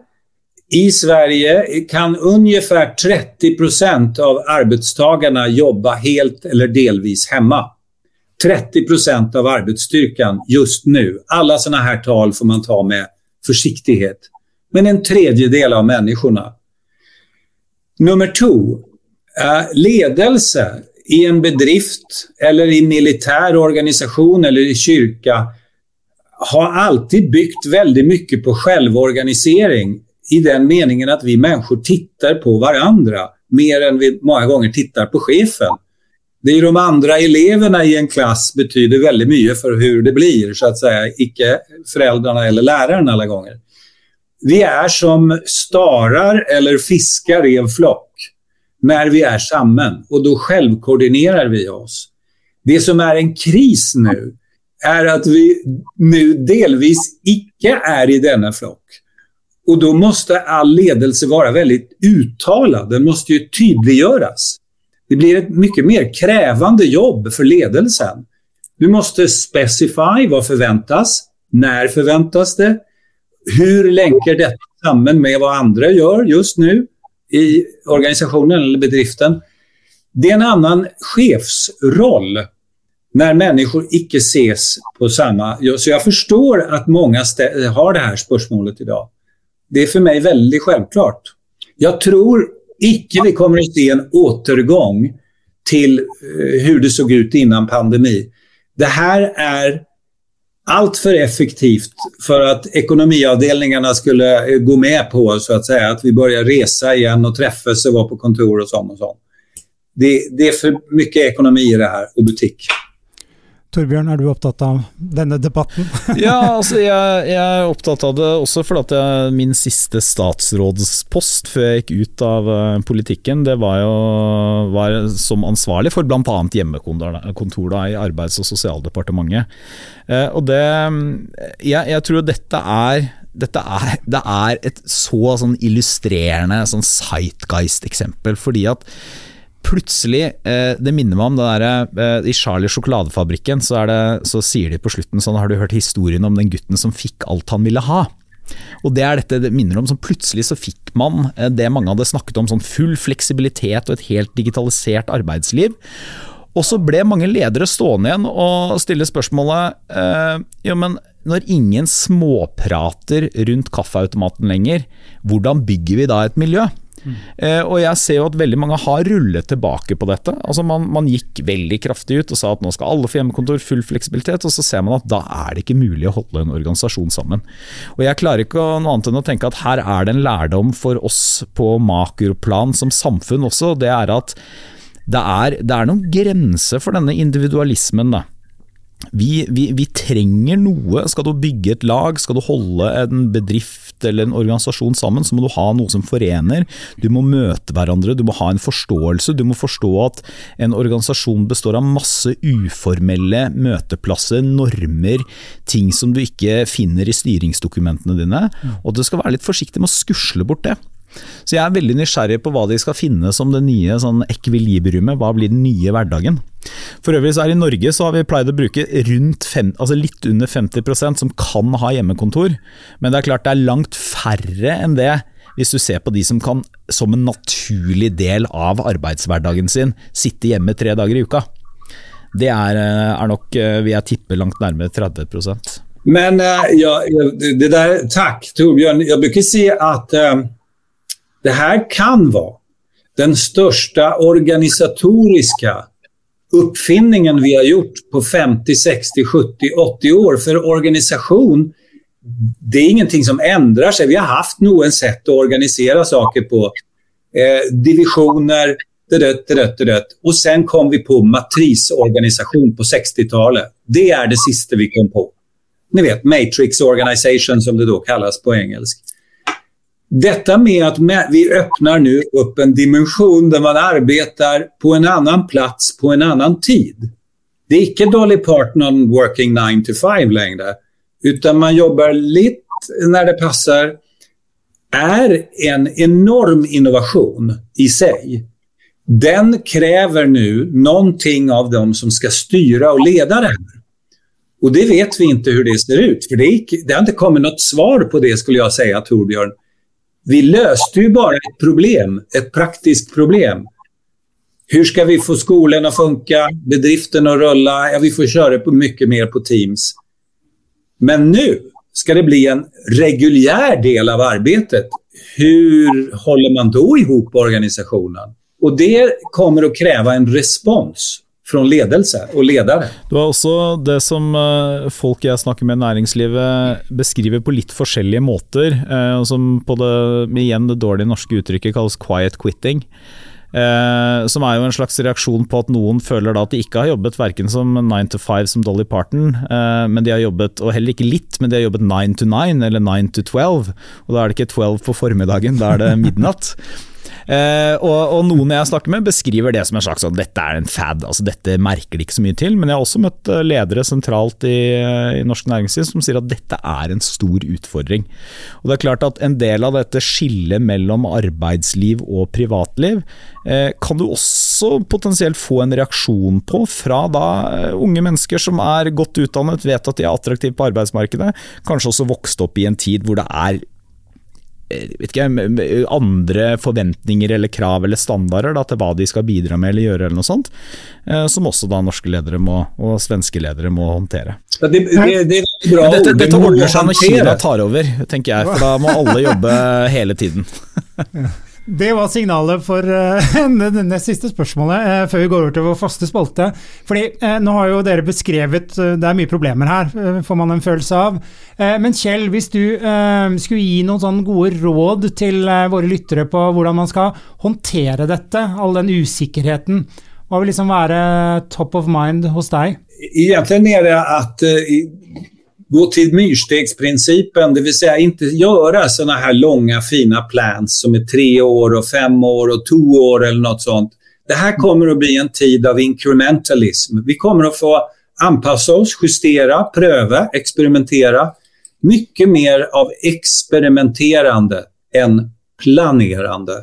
i Sverige kan ungefär 30 procent av arbetstagarna jobbe helt eller delvis hjemme. 30 procent av arbeidsstyrkan just nå. Alle sånne här tal får man ta med forsiktighet. men en tredjedel av människorna. Nummer to, eh, ledelse i en bedrift eller i militär organisation eller i kyrka har alltid byggt väldigt mycket på självorganisering i den meningen att vi människor tittar på varandra mer än vi många gånger tittar på chefen. Det är de andra eleverna i en klass betyder väldigt mycket för hur det blir, så att säga, icke föräldrarna eller läraren alla gånger. Vi er som starer eller fiskar i en flock når vi er sammen, og da selvkoordinerer vi oss. Det som er en kris nå, er at vi nå delvis ikke er i denne flock. Og da må all ledelse være veldig uttalt, Den må jo tydliggöras. Det blir et mye mer krevende jobb for ledelsen. Du må specify hva forventes, når forventes det, hur länkar detta samman med vad andra gör just nu i organisationen eller bedriften. Det är en annan chefsroll när människor icke ses på samma... Så jag förstår att många har det här spörsmålet idag. Det är för mig väldigt självklart. Jag tror icke vi kommer att se en återgång till hvordan hur det såg ut innan pandemi. Det här är allt för effektivt för att ekonomiavdelningarna skulle eh, gå med på så att säga att vi börjar resa igen och träffas och vara på kontor och sånt och sånt. Det, det är för mycket ekonomi i det här och butikk. Torbjørn, er du opptatt av denne debatten? ja, altså jeg, jeg, er opptatt av det også fordi at min siste statsrådspost før jeg gikk ut av uh, politikken, det var jo var som ansvarlig for bl.a. hjemmekontor i Arbeids- og sosialdepartementet. Uh, og det jeg, jeg tror dette er dette er, det er et så sånn illustrerende sånn sightguist-eksempel. fordi at plutselig eh, Det minner meg om det derre eh, I Charlie sjokoladefabrikken så, det, så, sier de på slutten sånn Har du hørt historien om den gutten som fikk alt han ville ha? Og det er dette det minner om, som plutselig så fikk man eh, det mange hadde snakket om, sånn full fleksibilitet og et helt digitalisert arbeidsliv. Og så ble mange ledere stående igjen og stille spørsmålet eh, jo, men når ingen småprater rundt kaffeautomaten lenger, hvordan bygger vi da et miljø? Eh, og jeg ser jo at veldig mange har rullet tilbake på dette. Altså man, man, gikk veldig kraftig ut og sa at nå skal alle få hjemmekontor, full fleksibilitet, og så ser man at da er det ikke mulig å holde en organisasjon sammen. Og jeg klarer ikke noe annet enn å tenke at her er det en lærdom for oss på makroplan som samfunn også. Det er at det er, det er noen grenser for denne individualismen. da. Vi, vi, vi, trenger noe. Skal du bygge et lag, skal du holde en bedrift eller en organisasjon sammen, så må du ha noe som forener. Du må møte hverandre, du må ha en forståelse. Du må forstå at en organisasjon består av masse uformelle møteplasser, normer, ting som du ikke finner i styringsdokumentene dine. Og du skal være litt forsiktig med å skusle bort det. Så jeg er veldig nysgjerrig på hva de skal finne som det nye sånn ekvilibriumet. Hva blir den nye hverdagen? For øvrig så er I Norge så har vi pleid å bruke fem, altså litt under 50% som kan ha hjemmekontor. Men det er klart det er langt færre enn det hvis du ser på de som kan som en naturlig del av arbeidshverdagen sin sitte hjemme tre dager i uka. Det er, eh, er nok, vi vil jeg tippe, langt nærmere 30% Men uh, ja, det der, Takk, Torbjørn. Jeg bruker si at uh, det här kan vara den största organisatoriska uppfinningen vi har gjort på 50, 60, 70, 80 år. För organisation, det är ingenting som ändrar sig. Vi har haft nog en sätt att organisera saker på. Eh, divisioner, dött, dött, dött. Och sen kom vi på matrisorganisation på 60-talet. Det är det sista vi kom på. Ni vet, matrix organization som det då kallas på engelska. Detta med att vi öppnar nu upp en dimension där man arbetar på en annan plats på en annan tid. Det är ikke Dolly Parton working 9 to 5 längre, utan man jobbar lite när det passar, är en enorm innovation i sig. Den kräver nu någonting av dem som ska styra och leda det här. Det vet vi inte hur det ser ut, för det, är, det har inte kommit något svar på det skulle jag säga, Torbjörn. Vi löste ju bara ett problem, ett praktiskt problem. Hur ska vi få skolan att funka, bedriften att rulla? Ja, vi får köra på mycket mer på Teams. Men nu Ska det bli en reguljär del av arbetet, hur håller man då ihop organisationen? Och det kommer att kräva en respons fra ledelse og ledere. Du har også det som eh, folk jeg snakker med i næringslivet beskriver på litt forskjellige måter, eh, som på det, igjen det dårlige norske uttrykket kalles 'quiet quitting'. Eh, som er jo en slags reaksjon på at noen føler da at de ikke har jobbet verken som 9 to 5 som Dolly Parton, eh, men de har jobbet, og heller ikke litt, men de har jobbet 9 to 9 eller 9 to 12. Og da er det ikke 12 på formiddagen, da er det midnatt. Eh, og, og, noen jeg snakker med beskriver det som en slags sånn dette er en fad, altså dette merker de ikke så mye til. Men jeg har også møtt eh, ledere sentralt i, i norsk næringsliv som sier at dette er en stor utfordring. Og det er klart at En del av dette skillet mellom arbeidsliv og privatliv eh, kan du også potensielt få en reaksjon på fra da eh, unge mennesker som er godt utdannet, vet at de er attraktive på arbeidsmarkedet, kanskje også vokst opp i en tid hvor det er ikke, andre forventninger eller krav eller standarder da, til hva de skal bidra med eller gjøre, eller noe sånt, eh, som også da norske ledere må, og svenske ledere må håndtere. Det, det, det bra, dette, dette ordner seg når Kina tar over, tenker jeg, for da må alle jobbe hele tiden. Det var signalet for uh, det siste spørsmålet, uh, før vi går over til vår faste spalte. Fordi uh, Nå har jo dere beskrevet Det er mye problemer her, får man en følelse av. men Kjell, hvis du skulle gi noen sånne gode råd til våre lyttere på hvordan man skal håndtere dette, all den usikkerheten, hva vil liksom være top of mind hos deg? Egentlig er det at gå till myrstegsprincipen, det vill säga inte göra såna här långa fina plans som är tre år och fem år och två år eller något sånt. Det här kommer att bli en tid av incrementalism. Vi kommer att få anpassa oss, justera, pröva, experimentera. Mycket mer av experimenterande än planerande.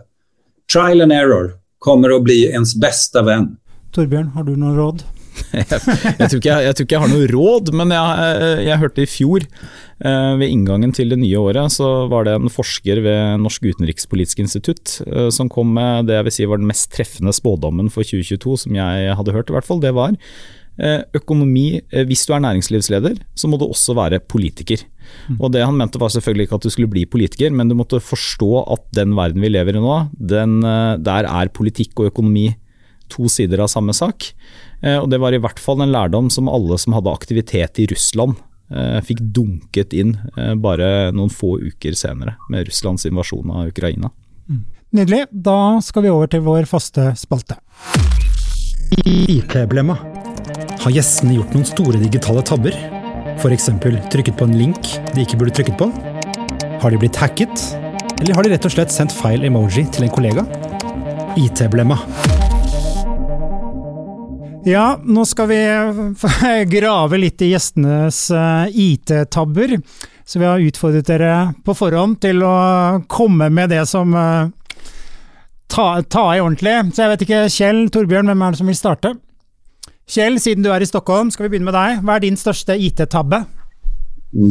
Trial and error kommer att bli ens bästa vän. Torbjørn, har du noen råd? Jeg, jeg, tror jeg, jeg, tror ikke jeg, har noe råd, men jeg, hørte i fjor, eh, ved inngangen til det nye året, så var det en forsker ved Norsk utenrikspolitisk institutt eh, som kom med det jeg vil si var den mest treffende spådommen for 2022 som jeg hadde hørt, i hvert fall. Det var eh, økonomi Hvis du er næringslivsleder, så må du også være politiker. Mm. Og Det han mente var selvfølgelig ikke at du skulle bli politiker, men du måtte forstå at den verden vi lever i nå, den, der er politikk og økonomi to sider av samme sak. Eh, og Det var i hvert fall en lærdom som alle som hadde aktivitet i Russland eh, fikk dunket inn eh, bare noen få uker senere, med Russlands invasjon av Ukraina. Mm. Nydelig. Da skal vi over til vår faste spalte. IT-blemma. Har gjestene gjort noen store digitale tabber? F.eks. trykket på en link de ikke burde trykket på? Har de blitt hacket? Eller har de rett og slett sendt feil emoji til en kollega? IT-blemma. Ja, nå skal vi grave litt i gjestenes eh, IT-tabber. Så vi har utfordret dere på forhånd til å komme med det som eh, ta, ta i ordentlig. Så jeg vet ikke, Kjell, Torbjørn, hvem er det som vil starte? Kjell, siden du er i Stockholm, skal vi begynne med deg. Hva er din største IT-tabbe?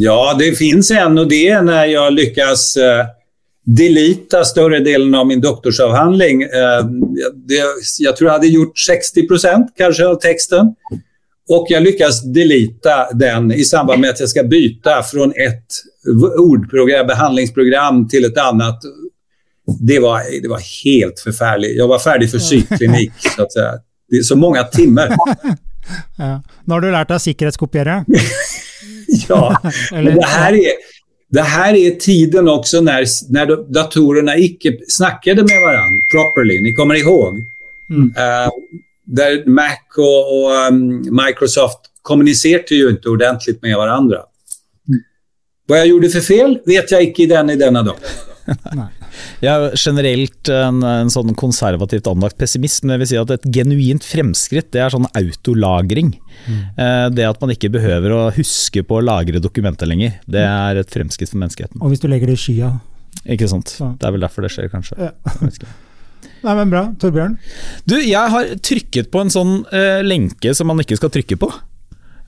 Ja, det fins en, og det er når jeg lykkes uh delita större delen av min doktorsavhandling. Eh, det, jag tror jag hade gjort 60% kanske av texten. Och jag lyckas delita den i samband med att jag ska byta från ett ordprogram, behandlingsprogram till ett annat. Det var, det var helt förfärligt. Jag var färdig för psykklinik, så att säga. Det är så många timmar. Ja. Nå har du lært deg sikkerhetskopiere? ja, men det här är det här är tiden också när, när datorerna icke snackade med varandra properly. Ni kommer ihåg? Mm. Uh, där Mac och, och um, Microsoft kommuniserte ju inte ordentligt med varandra. Mm. Vad jag gjorde för fel vet jag ikke i den i denna dag. Jeg er generelt en, en, sånn konservativt anlagt pessimist, men jeg vil si at et genuint fremskritt det er sånn autolagring. Mm. Eh, det at man ikke behøver å huske på å lagre dokumenter lenger, det er et fremskritt for menneskeheten. Og hvis du legger det i skya? Ikke sant. Det er vel derfor det skjer, kanskje. Ja. Nei, men Bra. Torbjørn? Du, jeg har trykket på en sånn eh, lenke som man ikke skal trykke på.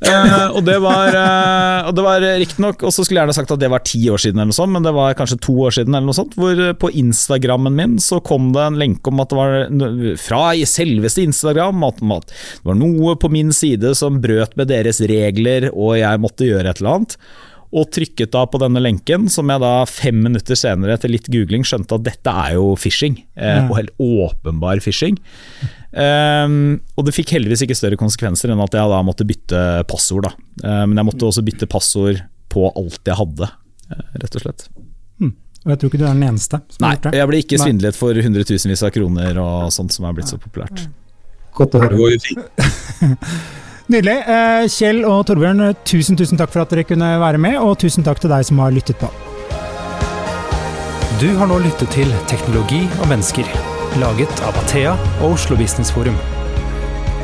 Uh, og det var, uh, og var riktignok Og så skulle jeg gjerne sagt at det var ti år siden, eller noe sånt, men det var kanskje to år siden. eller noe sånt Hvor på Instagrammen min så kom det en lenke om at det var fra selveste Instagram at, at det var noe på min side som brøt med deres regler, og jeg måtte gjøre et eller annet. Og trykket da på denne lenken, som jeg da fem minutter senere etter litt googling skjønte at dette er jo phishing. Eh, og helt åpenbar phishing. Um, og det fikk heldigvis ikke større konsekvenser enn at jeg da måtte bytte passord. Da. Uh, men jeg måtte også bytte passord på alt jeg hadde, uh, rett og slett. Hmm. Og jeg tror ikke du er den eneste som Nei, har gjort det. jeg ble ikke svindlet for hundretusenvis av kroner og sånt som er blitt så populært. Godt å Det høre. Nydelig. Eh, Kjell og Torbjørn, tusen tusen takk for at dere kunne være med, og tusen takk til deg som har lyttet på. Du har nå lyttet til Teknologi og mennesker, laget av Athea og Oslo Business Forum.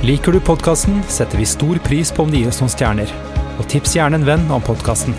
Liker du podkasten, setter vi stor pris på om du gir oss noen stjerner. Og tips gjerne en venn om podkasten.